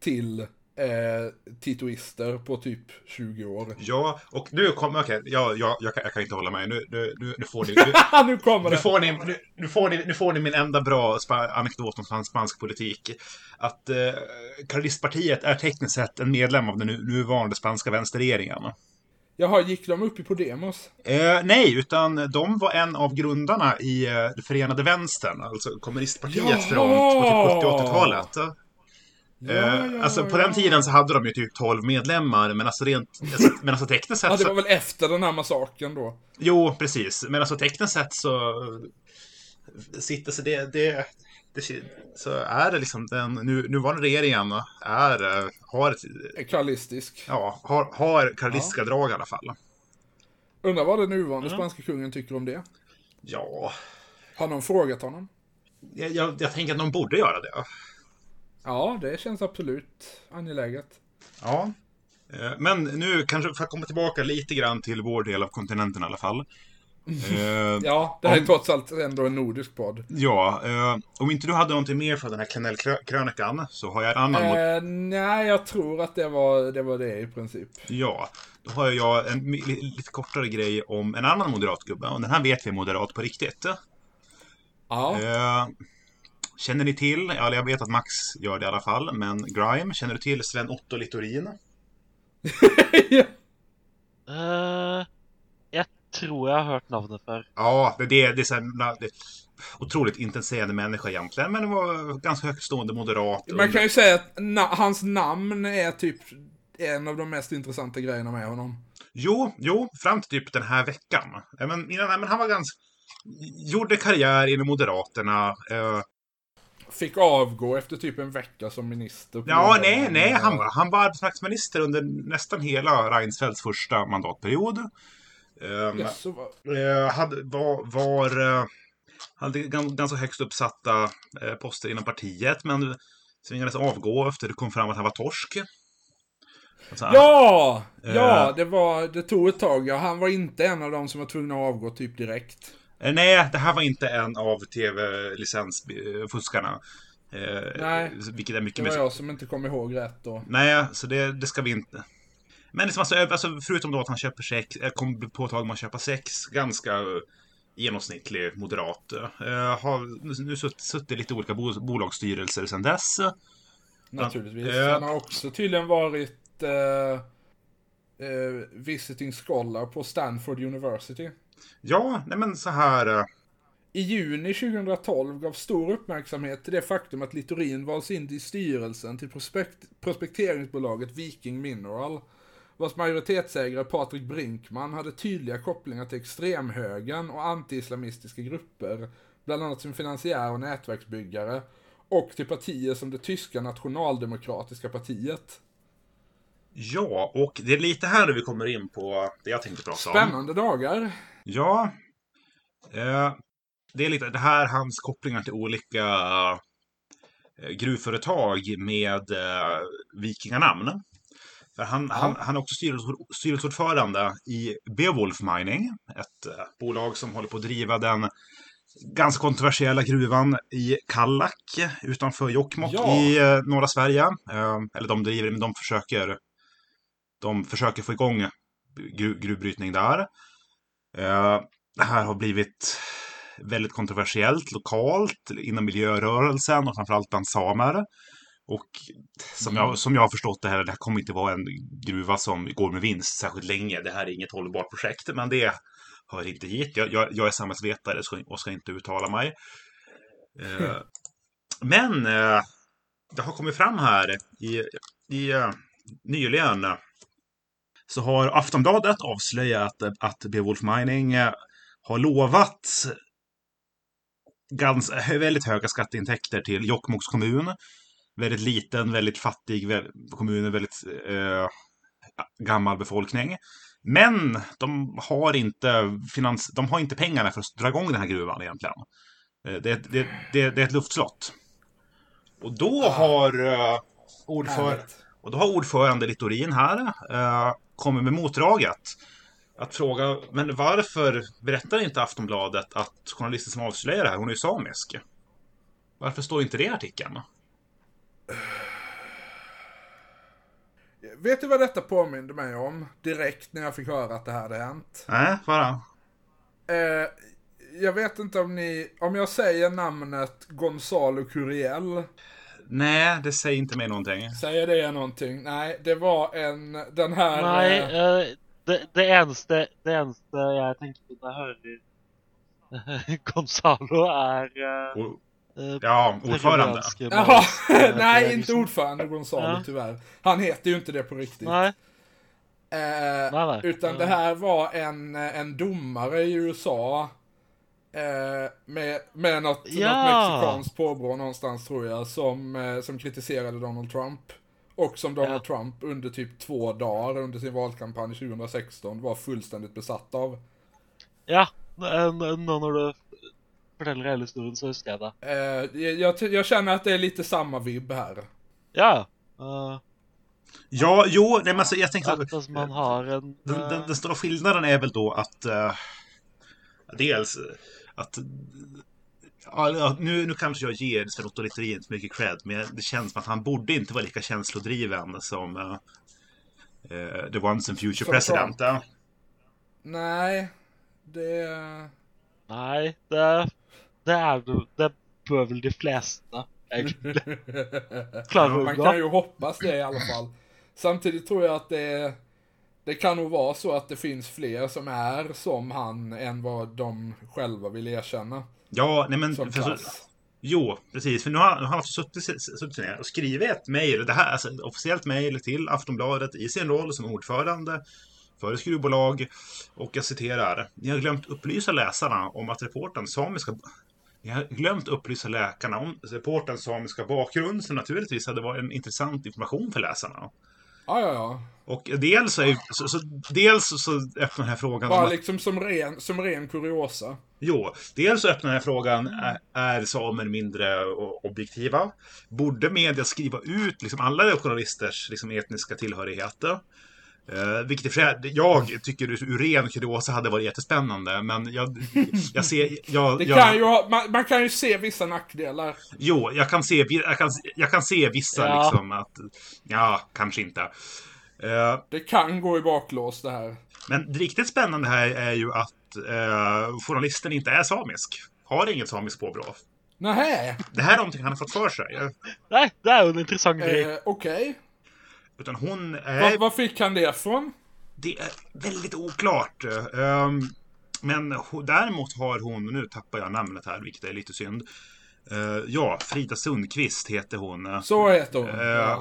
till eh, titoister på typ 20 år. Ja, och nu kommer, okej, ja, ja, jag, kan, jag kan inte hålla med. Nu, nu, nu, nu får ni... Nu, nu kommer nu, det! får ni, nu, nu, får ni, nu får ni min enda bra anekdot om span- spansk politik. Att eh, Karlistpartiet är tekniskt sett en medlem av den nu, nuvarande spanska vänsterregeringen. Jaha, gick de upp i Podemos? Eh, nej, utan de var en av grundarna i eh, det förenade vänstern, alltså kommunistpartiet Jaha! från typ 70 80-talet. Ja, Eh, ja, alltså på den tiden så hade de ju typ 12 medlemmar, men alltså rent, alltså, men alltså tekniskt sett Ja, det var väl efter den här massakern då. Jo, precis, men alltså tekniskt sett så sitter så det, det, det så är det liksom den nu, nuvarande regeringen är, eh, har ett, Karlistisk. ja, har, har karlistiska drag i alla fall. Undrar vad den nuvarande spanska kungen tycker om det. Ja, Har någon frågat honom? jag, jag, jag tänker att de borde göra det. Ja, det känns absolut angeläget. Ja. Eh, Men nu kanske för att komma tillbaka lite grann till vår del av kontinenten i alla fall. Eh, Ja, det här är Om- trots allt ändå en nordisk podd. ja, eh, om inte du hade någonting mer från den här Klenell-krönikan så har jag en annan. Eh, nej, jag tror att det var, det var det i princip. Ja, då har jag en lite kortare grej om en annan moderatgubbe. Och den här vet vi är moderat på riktigt. Ja, Eh, känner ni till, ja, jag vet att Max gör det i alla fall, men Grime, känner du till Sven Otto Littorin? eh, jeg tror jeg har hørt navnet før. Ja, det, det, det är så här, det, otroligt intresserande människa egentligen, men det var ganska högtstående moderat. man kan ju säga att na- hans namn är typ en av de mest intressanta grejerna med honom. Jo, jo, fram till typ den här veckan. Ja, Men, ja, men han var ganska... Gjorde karriär inom Moderaterna. Eh, Fick avgå efter typ en vecka som minister. ja, nej, nej, han var, han var arbetsmarknadsminister under nästan hela Reinfeldts första mandatperiod. Eh, Jaså, vad- eh, hade, var, var eh, hade gans- ganska högst uppsatta eh, poster inom partiet, men tvingades avgå efter det kom fram att han var torsk. Alltså, Ja! Ja, det var, det tog ett tag. Ja, han var inte en av dem som var tvungna att avgå typ direkt. Eh, Nej, det här var inte en av tv-licensfuskarna. Eh, Nej, Vilket är mycket Det var mer... jag som inte kom ihåg rätt då. Nej, så det, det ska vi inte. Men liksom, alltså, alltså, förutom då att han köper sex, eh, kom på ett tag med att köpa sex, ganska genomsnittlig moderat. Eh, har nu sutt- suttit i lite olika bo, bolagsstyrelser sedan dess. Naturligtvis. Eh. Han har också tydligen varit eh, eh, visiting scholar på Stanford University. Ja, nej men så här. eh, I juni 2012 gav stor uppmärksamhet till det faktum att Littorin valts in i styrelsen till prospekt prospekteringsbolaget Viking Mineral, vars majoritetsägare Patrik Brinkman hade tydliga kopplingar till extremhögern och anti-islamistiska grupper, bland annat som finansiär och nätverksbyggare, och till partier som det tyska nationaldemokratiska partiet. Ja, och det är lite här vi kommer in på det jag tänkte prata om. Spännande dagar. Ja. Eh, det är lite det här hans kopplingar till olika eh, gruvföretag med eh, vikinganamn. För han, Ja. han, han är också styrelse- styrelseordförande i Beowulf Mining. Ett eh, bolag som håller på att driva den ganska kontroversiella gruvan i Kallak utanför Jokkmokk Ja. i eh, norra Sverige. Eh, eller de driver, men de försöker, de försöker få igång gru, gruvbrytning där. Eh, det här har blivit väldigt kontroversiellt lokalt inom miljörörelsen och framförallt bland samer. Och som, Mm. jag, som jag har förstått det här, det här kommer inte vara en gruva som går med vinst särskilt länge. Det här är inget hållbart projekt, men det hör inte hit. Jag, jag, jag är samhällsvetare och ska inte uttala mig. Eh, men eh, det har kommit fram här i, i eh, nyligen så har Aftonbladet avslöjat att Beowulf Mining eh, har lovat ganska, väldigt höga skatteintäkter till Jokkmokks kommun. Väldigt liten, väldigt fattig kommun, väldigt eh, gammal befolkning. Men de har, inte finans, de har inte pengarna för att dra igång den här gruvan egentligen. Eh, Det, är- det, det, det är ett luftslott. Och då har eh, ordförande... Härligt. Och då har ordförande Littorin här eh, kommit med motdraget. Att fråga, men varför berättar inte Aftonbladet att journalisten som avslöjar det här, hon är ju samisk? Varför står inte det i artikeln? Vet du vad detta påminde mig om? Direkt när jag fick höra att det här hade hänt. Nej, bara. Eh, jag vet inte om ni, om jag säger namnet Gonzalo Curiel, Nej, det säger inte mig någonting. säger det någonting? Nej, det var en, den här... Nei, eh, eh, det, det, eneste, det jeg tenker på jeg hører Gonzalo, er eh, eh, Ja, ordförande. Jaha, nej inte ordförande Gonzalo Ja. tyvärr. Han heter ju inte det på riktigt. Nei, Eh, nej, nej. Utan det här var en, en domare i USA. Eh, med, med något, Ja. något mexikanskt påbrå någonstans tror jag. Som, eh, som kritiserade Donald Trump. Och som Donald Ja. Trump under typ två dagar under sin valkampanj 2016 var fullständigt besatt av. Ja, nå når du forteller hele historien, så husker jeg det. Eh, jag, jag, jag känner att det är lite samma vibb här. Ja. eh, Ja, jo, nej, men alltså, jag tänkte... at altså, man har en Den, den, eh, den stora skillnaden är väl då att eh, dels att ja, nu, nu kanske jag ger Sven Otto Littorin för mycket cred, men det känns som att han borde inte vara lika känslodriven som eh, eh, the once and future president. Ja. Nej, det... Nei, det, det er det Det bør vel de å Man kan ju hoppas det i alla fall. Samtidigt tror jag att det, det kan nog vara så att det finns fler som är som han än vad de själva vill erkänna. Ja, nej men... Så, jo, precis. För nu har, nu har han suttit, ner och skrivit ett mejl, det här, alltså ett officiellt mejl till Aftonbladet i sin roll som ordförande för skruvbolag. Och jag citerar. Ni har glömt upplysa läsarna om att reporterns samiska... Ni har glömt upplysa läkarna om reporterns samiska bakgrund som naturligtvis hade varit en intressant information för läsarna. Ja, ja, ja. Och dels så, är, så, så, dels så öppnar den här frågan Bara att liksom som ren, som ren kuriosa. Jo, dels så öppnar den här frågan, är, är samer mindre objektiva? Borde media skriva ut liksom alla journalisters liksom, etniska tillhörigheter? Eh, vilket sig- jag tycker ur ren kuriosa hade varit jättespännande, men jag, jag ser... Jag, Det jag, kan ju ha, man, man kan ju se vissa nackdelar. Jo, jag kan se, jag kan, jag kan se vissa Ja. liksom att... Ja, kanske inte. Eh, Det kan gå i baklås det här. men det riktigt spännande här är ju att eh, journalisten inte är samisk. Har inget samiskt påbrå. Nähä, Det här är någonting han har fått för sig. Nei, det jo en interessant greie. eh, okej. Utan hon är... Var, var fick han det från? Det är väldigt oklart. Ehm, men däremot har hon, nu tappar jag namnet här, vilket är lite synd. Eh, ja, Frida Sundqvist heter hon. Så heter hon.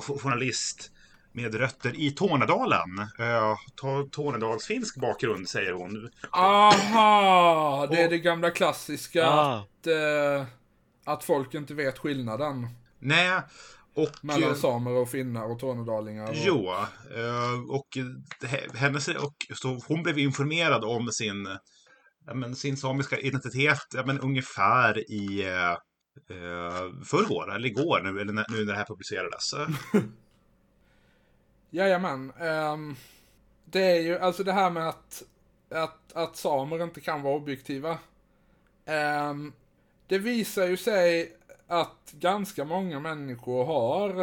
Jo- journalist med rötter i Tornedalen. Uh, Tornedalsfinsk bakgrund, säger hon. Aha, det är det gamla klassiska Ah. att, eh, att folk inte vet skillnaden Nej, och... mellan eh, samer och finnar och tornedalingar. Och... Jo, eh, och, he- hennes, och så hon blev informerad om sin, ja, men, sin samiska identitet ja, men, ungefär i eh, eh, förrgår, eller igår, nu, eller när, nu när det här publicerades. Jajamän. Um, det är ju, alltså det här med att, att, att samer inte kan vara objektiva. Um, det visar ju sig att ganska många människor har,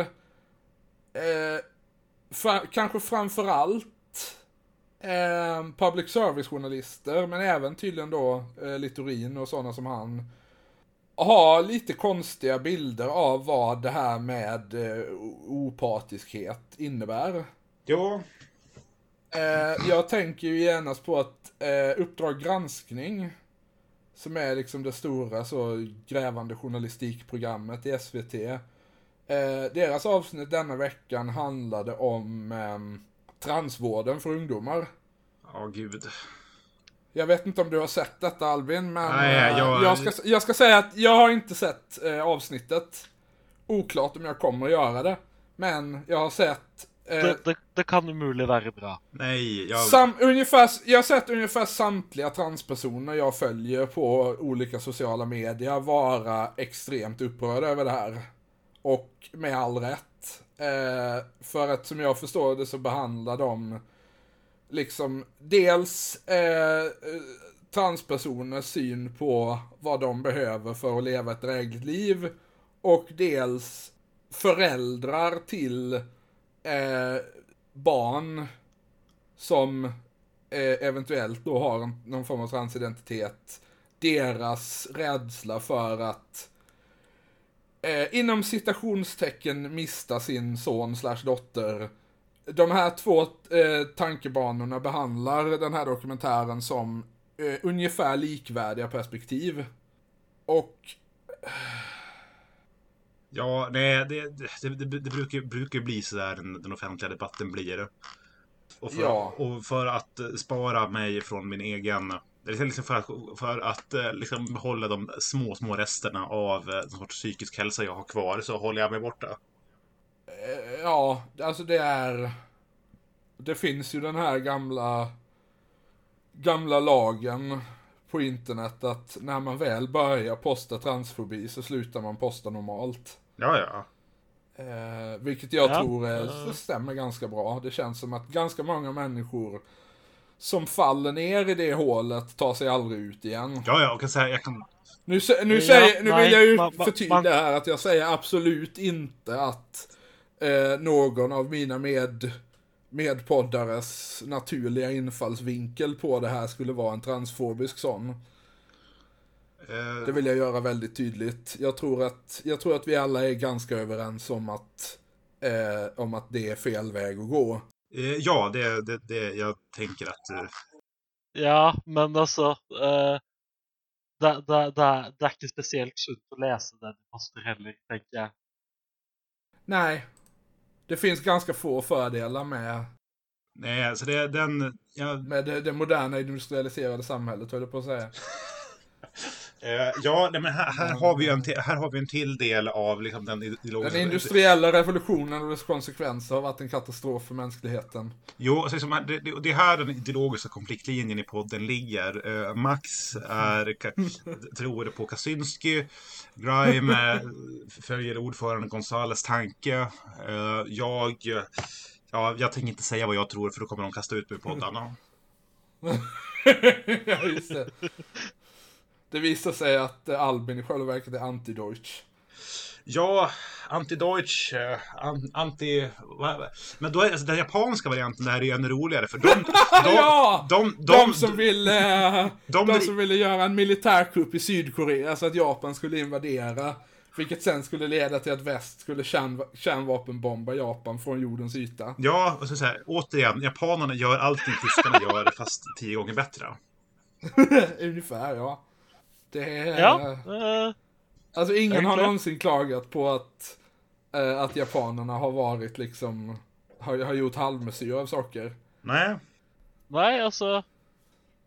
eh, uh, fra, kanske framförallt uh, public service-journalister, men även tydligen då uh, Littorin och sådana som han, har lite konstiga bilder av vad det här med eh, opartiskhet innebär. Ja. Eh, jag tänker ju genast på att eh, Uppdrag granskning, som är liksom det stora så grävande journalistikprogrammet i SVT. Eh, deras avsnitt denna veckan handlade om eh, transvården för ungdomar. Ja, gud. Jag vet inte om du har sett detta Albin, men Nej, eh, jag- jag, ska, jag ska säga att jag har inte sett eh, avsnittet. Oklart om jag kommer att göra det. Men jag har sett eh, Det, det, det kan umulig være bra. Nej, jag... Sam, ungefär, jag har sett ungefär samtliga transpersoner jag följer på olika sociala medier vara extremt upprörda över det här. Och med all rätt. Eh, för att som jag förstår det så behandlar de liksom dels eh, transpersoners syn på vad de behöver för att leva ett drägligt liv. Och dels föräldrar till eh, barn som eh, eventuellt då har en, någon form av transidentitet, deras rädsla för att eh, inom citationstecken mista sin son slash dotter. De här två eh, tankebanorna behandlar den här dokumentären som eh, ungefär likvärdiga perspektiv. Och Ja, nej, det, det, det, det brukar, brukar bli så där den, den offentliga debatten blir. Och för, Ja. och för att eh, spara mig från min egen... Liksom för att, för att eh, liksom behålla de små, små resterna av eh, en sorts psykisk hälsa jag har kvar så håller jag mig borta. Eh, Ja, alltså det är... Det finns ju den här gamla... Gamla lagen på internet att när man väl börjar posta transfobi så slutar man posta normalt. Ja, ja. Eh, vilket jag Ja, tror är, det stämmer ganska bra. Det känns som att ganska många människor som faller ner i det hålet tar sig aldrig ut igen. Ja, ja, och kan säga, jag kan... Nu, nu, Ja, säger, nu nej, vill jag ju förtydliga man- här att jag säger absolut inte att eh, någon av mina med, medpoddares naturliga infallsvinkel på det här skulle vara en transfobisk sån. Eh, Det vill jag göra väldigt tydligt. Jag tror att, jag tror att vi alla är ganska överens om att, eh, om att det är fel väg att gå. eh, ja, det, det, det, jag tänker att... eh, Ja, men altså eh, det, det, det, det er ikke spesielt sunt å lese det du poster heller, jeg. Nej, det finns ganska få fördelar med, Nej, alltså det, den... Ja, med det, det moderna industrialiserade samhället, höll jag på att säga. eh, ja nej, men här, här, har vi en till, här har vi en till del av liksom, den ideologiska... Den industriella revolutionen och dess konsekvenser har varit en katastrof för mänskligheten. Jo, alltså, som, det, det, det är här den ideologiska konfliktlinjen i podden ligger. Eh, Max är, tror på Kaczynski. Grime följer ordförande Gonzales tanke. Eh, jag, ja, jag tänker inte säga vad jag tror för då kommer de kasta ut mig ur poddarna. ja, just det. Det visar sig att eh, Albin i själva verket är anti-Deutsch. Ja, anti-Deutsch, eh, an, anti... Men då är alltså, den japanska varianten där är ju ännu roligare för de... de, ja! de, De, som ville, eh, de- de, som ville göra en militärkupp i Sydkorea så att Japan skulle invadera. Vilket sen skulle leda till att väst skulle kärn, kärnvapenbomba Japan från jordens yta. Ja, och så, så här, återigen, japanerna gör allting tyskarna gör fast tio gånger bättre. Ungefär, ja. Det är... Ja, eh, Alltså ingen har någonsin klagat på att, eh, att japanerna har varit liksom, har, har gjort halvmesyr av saker. Nej, nei, altså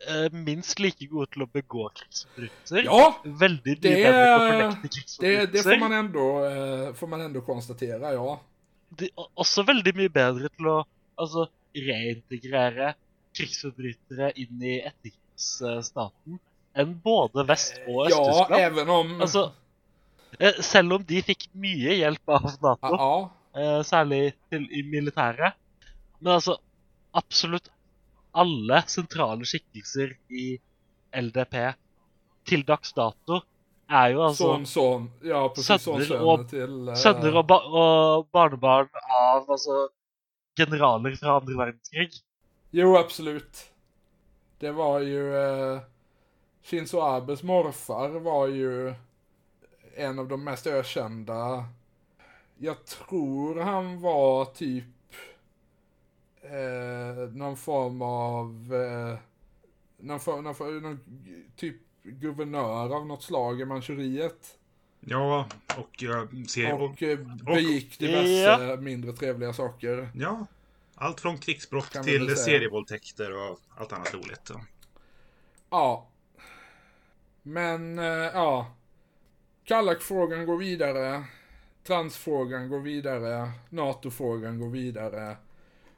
eh, Minst like gode til å begå krigsforbrytelser. Ja! Veldig mye Det- fornekte Det, det får, man ändå, eh, får man ändå konstatera, ja. De, også veldig mye bedre til å altså, reintegrere krigsforbrytere inn i etterkrigsstaten enn både Vest- og Ja, Øst-Tyskland. även om... Altså, eh, selv om de fikk mye hjelp av Nato, ja, eh, særlig til, i militæret, men altså Absolutt alle sentrale skikkelser i LDP til dags dato er jo altså Son, son. Ja, precis. Son, Söner söner och- till... eh, sønner og, ba og barnebarn av altså generaler fra andre verdenskrig. Jo, absolut. Det var ju... Eh, Shinzo Abes morfar var ju en av de mest ökända. Jag tror han var typ eh, någon form av... Eh, någon, form, någon, form- någon typ guvernör av något slag i Manchuriet. Ja, och jag ser... Och, Och eh, begick diverse mindre trevliga saker. ja, allt från krigsbrott till serievåldtäkter och allt annat roligt. Ja. Men, eh, ja. Kallak-frågan går vidare. Transfrågan går vidare. NATO-frågan går vidare.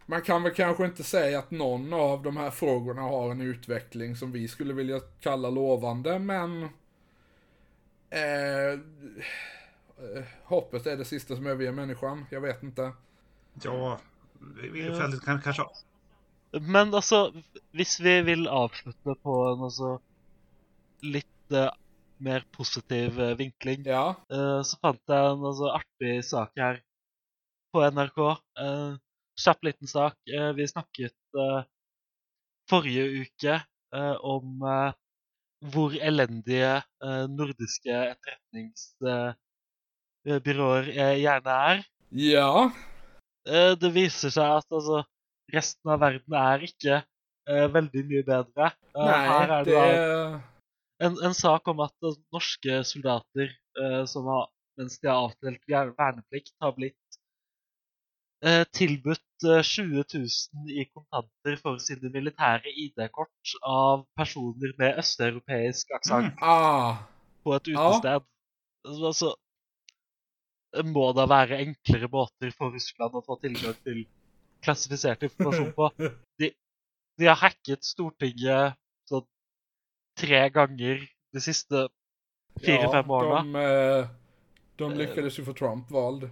Man kan väl kanske inte säga att någon av de här frågorna har en utveckling som vi skulle vilja kalla lovande, men... Eh, eh, hoppet är det sista som överger människan. Jag vet inte. Ja, fältet kan kanske... Men altså, hvis vi vil avslutte på en altså litt eh, mer positiv eh, vinkling, Ja, eh, så fant jeg en altså, artig sak her på NRK. Uh, Kjapp liten sak. Eh, vi snakket eh, forrige uke eh, om eh, hvor elendige eh, nordiske etterretningsbyråer eh, gjerne er. ja, Eh, det viser seg at altså, resten av verden er ikke eh, veldig mye bedre. Eh, er det en, en sak om at eh, norske soldater eh, som har, mens de har avtalt verne- verneplikt, har blitt eh, tilbudt eh, 20 000 i kontanter for sine militære ID-kort av personer med østeuropeisk aksent Ah, på et utested. Altså, altså, må da være enklere måter for Russland å få tilgang til klassifisert informasjon på. De, de har hacket Stortinget tre ganger de siste fire-fem årene. De, eh, de lyckades ju få Trump vald.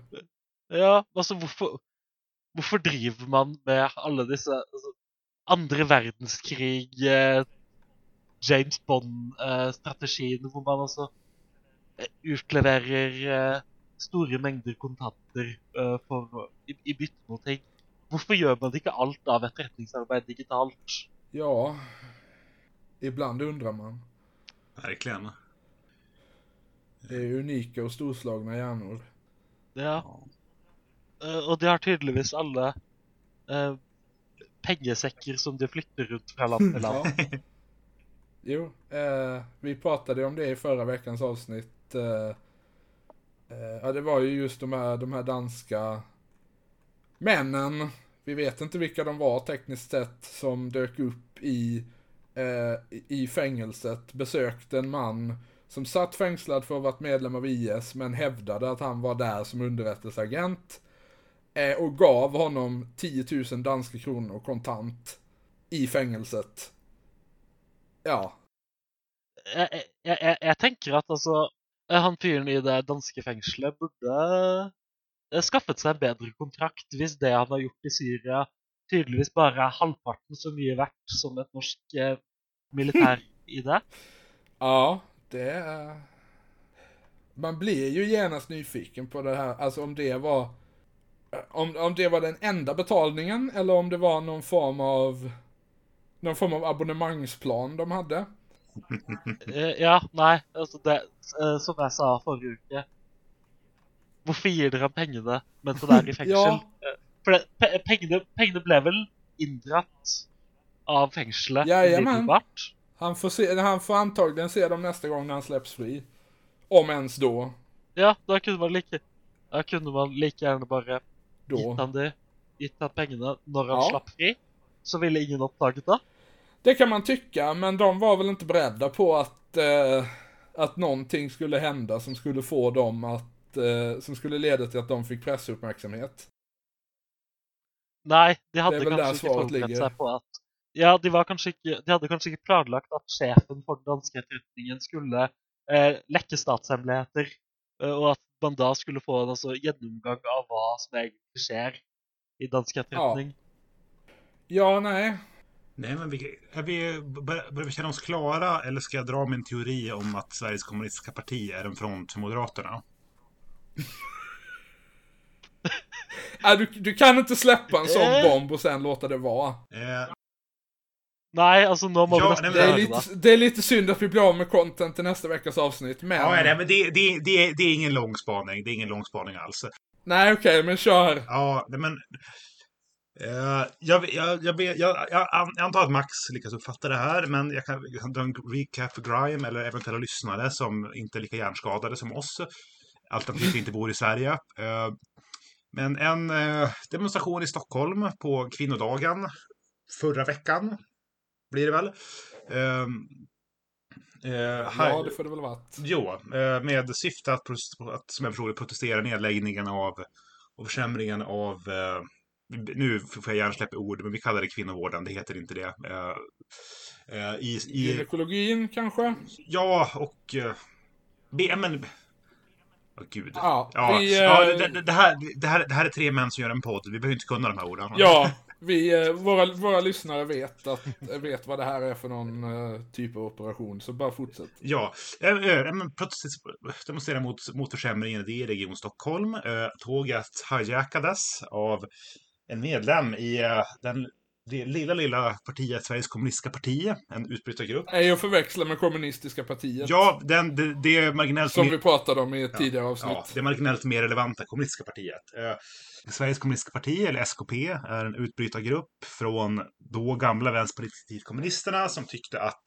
Ja, altså hvorfor, hvorfor driver man med alle disse altså, andre verdenskrig, eh, James Bond-strategiene, hvor man altså eh, utleverer eh, store mengder kontanter eh, for, i, i bytte mot ting? Hvorfor gjør man ikke alt av etterretningsarbeid digitalt? Ja, ibland undrar man. Verkligen. Det är unika och storslagna hjärnor. Ja. Eh, og de har tydeligvis alle eh, pengesekker som de flytter rundt fra land til land. Jo, eh, vi pratade om det i förra veckans avsnitt. Eh, eh, ja, det var ju just de här, de här danska männen, vi vet inte vilka de var tekniskt sett, som dök upp i, eh, i- fängelset, besökte en man som satt fängslad för att ha varit medlem av IS, men hävdade att han var där som underrättelseagent. Eh, och gav honom 10 000 danska kronor kontant i fängelset. Ja, Jag, jag, jag, jag tänker att alltså, Han fyren i det danska fängslet borde eh, skaffat sig en bättre kontrakt hvis det han har gjort i Syrien tydeligvis bare er halvparten så mye verdt som et norsk eh, det. Ja, det är... Man blir ju genast nyfiken på det här, alltså om det var... Om, om det var den enda betalningen eller om det var någon form av... Någon form av abonnemangsplan de hade. Eh, ja, nei, altså det eh, Som jeg sa forrige uke Hvorfor gir dere ham pengene mens han er i fengsel? Eh, For det, pe pengene, pengene ble vel inndratt av fengselet umiddelbart? Han får, se, han får antagligen se dem nästa gång när han släpps fri. Om ens då. Ja, da kunne man like Da kunne man like gjerne bare Då. gitt han det, gitt han pengene når han Ja. slapp fri. Så ville ingen oppdaget det. Det kan man tycka, men de var väl inte beredda på att, eh, att någonting skulle hända som skulle få dem att, eh, som skulle leda till att de fick pressuppmärksamhet. Nei, de hadde Det kanskje ikke forberedt ligger. seg på at Ja, de, var kanskje ikke, de hadde kanskje ikke planlagt at sjefen for den danske etterretningen skulle eh, lekke statshemmeligheter, eh, og at man da skulle få en altså, gjennomgang av hva som egentlig skjer i dansk etterretning. Ja, nej. Nej, men vi, är vi, bör- börjar vi känna oss klara eller ska jag dra min teori om att Sveriges kommunistiska parti är en front för Moderaterna? Äh, du, du kan inte släppa en sån Eh. bomb och sen låta det vara. Eh, Nei, altså, nå må Ja, men Det är, lite, det är lite synd att vi blir av med content till nästa veckas avsnitt, men... ja, nej, men det, det, det, det är ingen lång spaning. Det är ingen lång spaning alls. Nej, okej, men kör. Ja, nej, men... Eh, jag, jag, jag, jag, antar att Max lyckas uppfatta det här, men jag kan, jag kan dra en recap för Grime eller eventuella lyssnare som inte är lika hjärnskadade som oss. Alternativt inte bor i Sverige. Eh, men en eh, demonstration i Stockholm på kvinnodagen förra veckan blir det väl. Eh, eh, här- Ja, det får det väl varit. Jo, eh, med syfte att, att som jag förstår det, protestera nedläggningen av och försämringen av eh, nu får jag hjärnsläpp i ord, men vi kallar det kvinnovården, det heter inte det. Eh, i, i, Gynekologin kanske? ja, och... Eh, be, men... Åh, gud. Ja, Ja, vi, ja eh, det, det, det, här, det, här, det här är tre män som gör en podd. Vi behöver inte kunna de här orden. Ja, vi, eh, våra, våra lyssnare vet, att, vet vad det här är för någon eh, typ av operation, så bara fortsätt. Ja, eh, eh, demonstrera mot, mot försämringen i Region Stockholm. Eh, Tåget hijackades av en medlem i eh, den det lilla, lilla partiet Sveriges kommunistiska parti, en utbrytargrupp. Är ju att förväxla med kommunistiska partiet. Ja, den, det, det är marginellt Som vi pratade om i ett tidigare avsnitt. ja, det är marginellt mer relevanta kommunistiska partiet. Eh, Sveriges kommunistiska parti, eller SKP, är en utbrytargrupp från då gamla Vänsterpartiet kommunisterna som tyckte att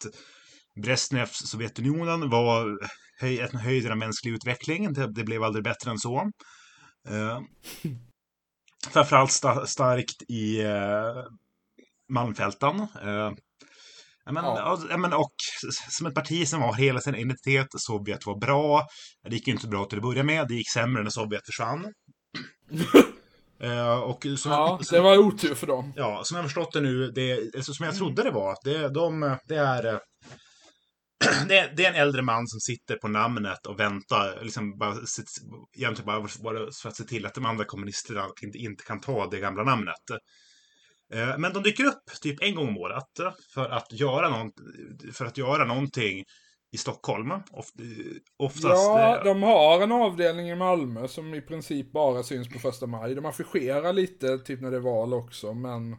Brezjnevs Sovjetunionen var höj, en höjden av mänsklig utveckling. Det, det blev aldrig bättre än så. Eh, framförallt sta, starkt i eh, Malmfälten. Eh, men, Ja. men, och som ett parti som har hela sin identitet, Sovjet var bra. Det gick ju inte så bra till att börja med. Det gick sämre när Sovjet försvann. Eh, och som, Ja, som, det var otur för dem. ja, som jag förstått det nu, det, alltså, som jag trodde det var, det, de, det är... eh, Det är, det är en äldre man som sitter på namnet och väntar, liksom bara, egentligen bara, bara för att se till att de andra kommunisterna inte, inte kan ta det gamla namnet. Eh, Men de dyker upp typ en gång om året för att göra, någon, för att göra någonting i Stockholm. Of, oftast... Ja, eh, de har en avdelning i Malmö som i princip bara syns på första maj. De affischerar lite, typ när det är val också, men...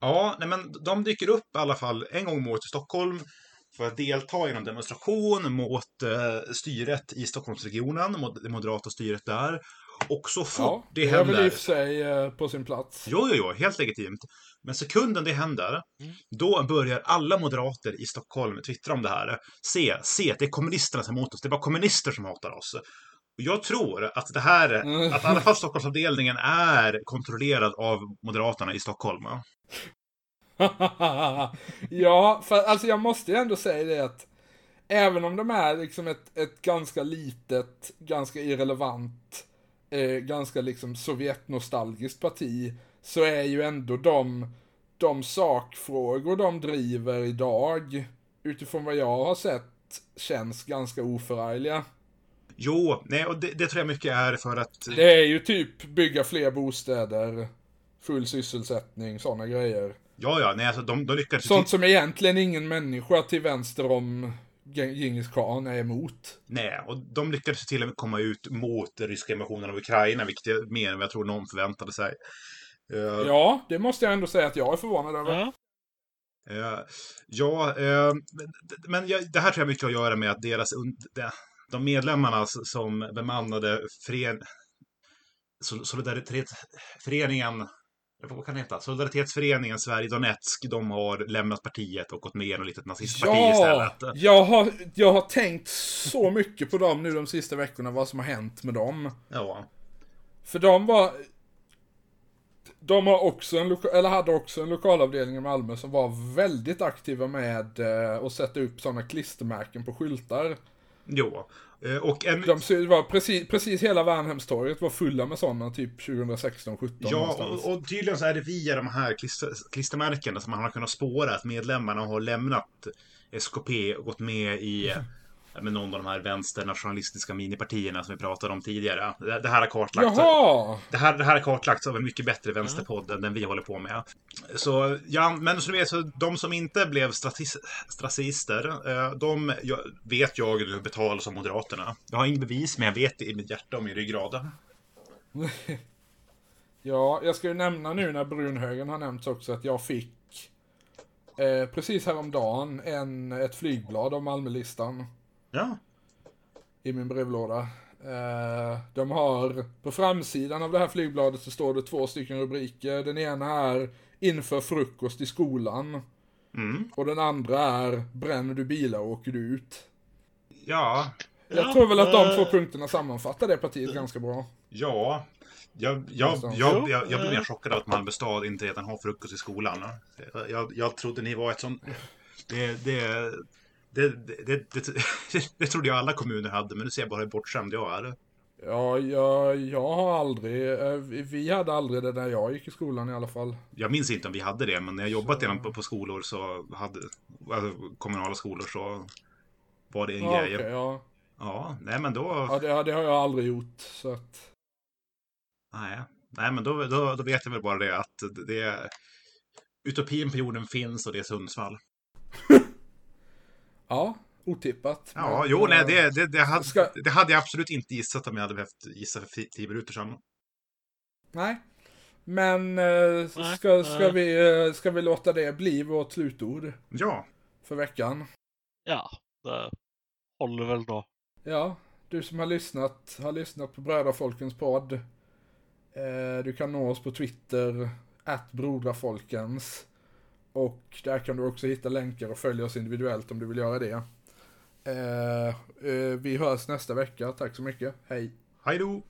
Ja, nej, men de dyker upp i alla fall en gång om året i Stockholm för att delta i en demonstration mot eh, styret i Stockholmsregionen, mot det moderata styret där. Och så fort Ja, det det är väl i händer... och för sig eh, på sin plats. Jo, jo, jo, helt legitimt. Men sekunden det händer, då börjar alla moderater i Stockholm twittra om det här. Se, se, det är kommunisterna som är emot oss. Det är bara kommunister som hatar oss. Och jag tror att det här, Mm. att i alla fall Stockholmsavdelningen är kontrollerad av Moderaterna i Stockholm. ja, för alltså jag måste ju ändå säga det att även om de är liksom ett, ett ganska litet, ganska irrelevant, eh, ganska liksom Sovjetnostalgiskt parti, så är ju ändå de, de sakfrågor de driver idag, utifrån vad jag har sett, känns ganska oförargliga. Jo, nej, och det, det tror jag mycket är för att... Det är ju typ bygga fler bostäder, full sysselsättning, sådana grejer. Ja, ja, nej, alltså de, de lyckades... Sånt som egentligen ingen människa till vänster om Djingis khan är emot. Nej, och de lyckades till och med komma ut mot den ryska invasionen av Ukraina, vilket är mer än vad jag tror någon förväntade sig. Eh, Ja, det måste jag ändå säga att jag är förvånad över. Ja. Eh, ja, eh, men, men jag, det här tror jag mycket att göra med att deras de, de medlemmarna som bemannade fören, Sol- Solidaritetsföreningen, vad kan det heta? Solidaritetsföreningen Sverige Donetsk, de har lämnat partiet och gått med i något litet nazistparti Ja, istället. jag har, jag har tänkt så mycket på dem nu de sista veckorna, vad som har hänt med dem. Ja. För de var... De har också en, eller hade också en lokalavdelning i Malmö som var väldigt aktiva med eh, att sätta upp sådana klistermärken på skyltar. Jo. Eh, och en, De var precis, precis hela Värnhemstorget var fulla med sådana typ 2016, 17 Ja, och, och tydligen så är det via de här klister, klistermärkena som man har kunnat spåra att medlemmarna har lämnat SKP och gått med i med någon av de här vänsternationalistiska minipartierna som vi pratade om tidigare. Det, det här har kartlagts. Det här, det här har kartlagts av en mycket bättre vänsterpodd än den vi håller på med. Så, ja, men så du vet, så de som inte blev stratis, strassister, eh, de jag, vet jag betalas av Moderaterna. Jag har inget bevis, men jag vet det i mitt hjärta och min ryggrad. Ja, jag ska ju nämna nu när brunhögen har nämnts också att jag fick eh, precis häromdagen en, ett flygblad om Malmölistan Ja. i min brevlåda. Eh, de har, på framsidan av det här flygbladet så står det två stycken rubriker. Den ena är Inför frukost i skolan. Mm. Och den andra är Bränner du bilar och åker du ut. Ja. Jag tror väl att de två punkterna sammanfattar det partiet ganska bra. Ja. Jag, jag, Någonstans. jag, jag, jag blev mer chockad av att Malmö stad inte redan har frukost i skolan. Jag, jag, jag trodde ni var ett sånt... Det, det, det, det, det, det, trodde jag alla kommuner hade, men nu ser jag bara hur bortskämd jag är. Ja, jag, jag har aldrig, eh, vi hade aldrig det när jag gick i skolan i alla fall. Jag minns inte om vi hade det, men när jag jobbat inom på, på skolor så hade... Alltså, kommunala skolor så var det en Ja, grej. okej, ja. Ja, nej men då... ja det, det har jag aldrig gjort, så att... Nej, nej men då, då, då vet jag väl bara det att det. Utopin på jorden finns och det är Sundsvall. Ja, otippat. Ja, men, jo, nej, eh, det, det, det, hade, ska- det hade jag absolut inte gissat om jag hade behövt gissa för tio minuter sedan. Nej. Men eh, ska, ska, nej. vi, eh, ska vi låta det bli vårt slutord Ja, för veckan? Ja, det håller väl då. Ja, du som har lyssnat, har lyssnat på Brödrafolkens podd. Eh, du kan nå oss på Twitter, att Brodrafolkens. Och där kan du också hitta länkar och följa oss individuellt om du vill göra det. Eh, eh, vi hörs nästa vecka, tack så mycket, hej! hej då!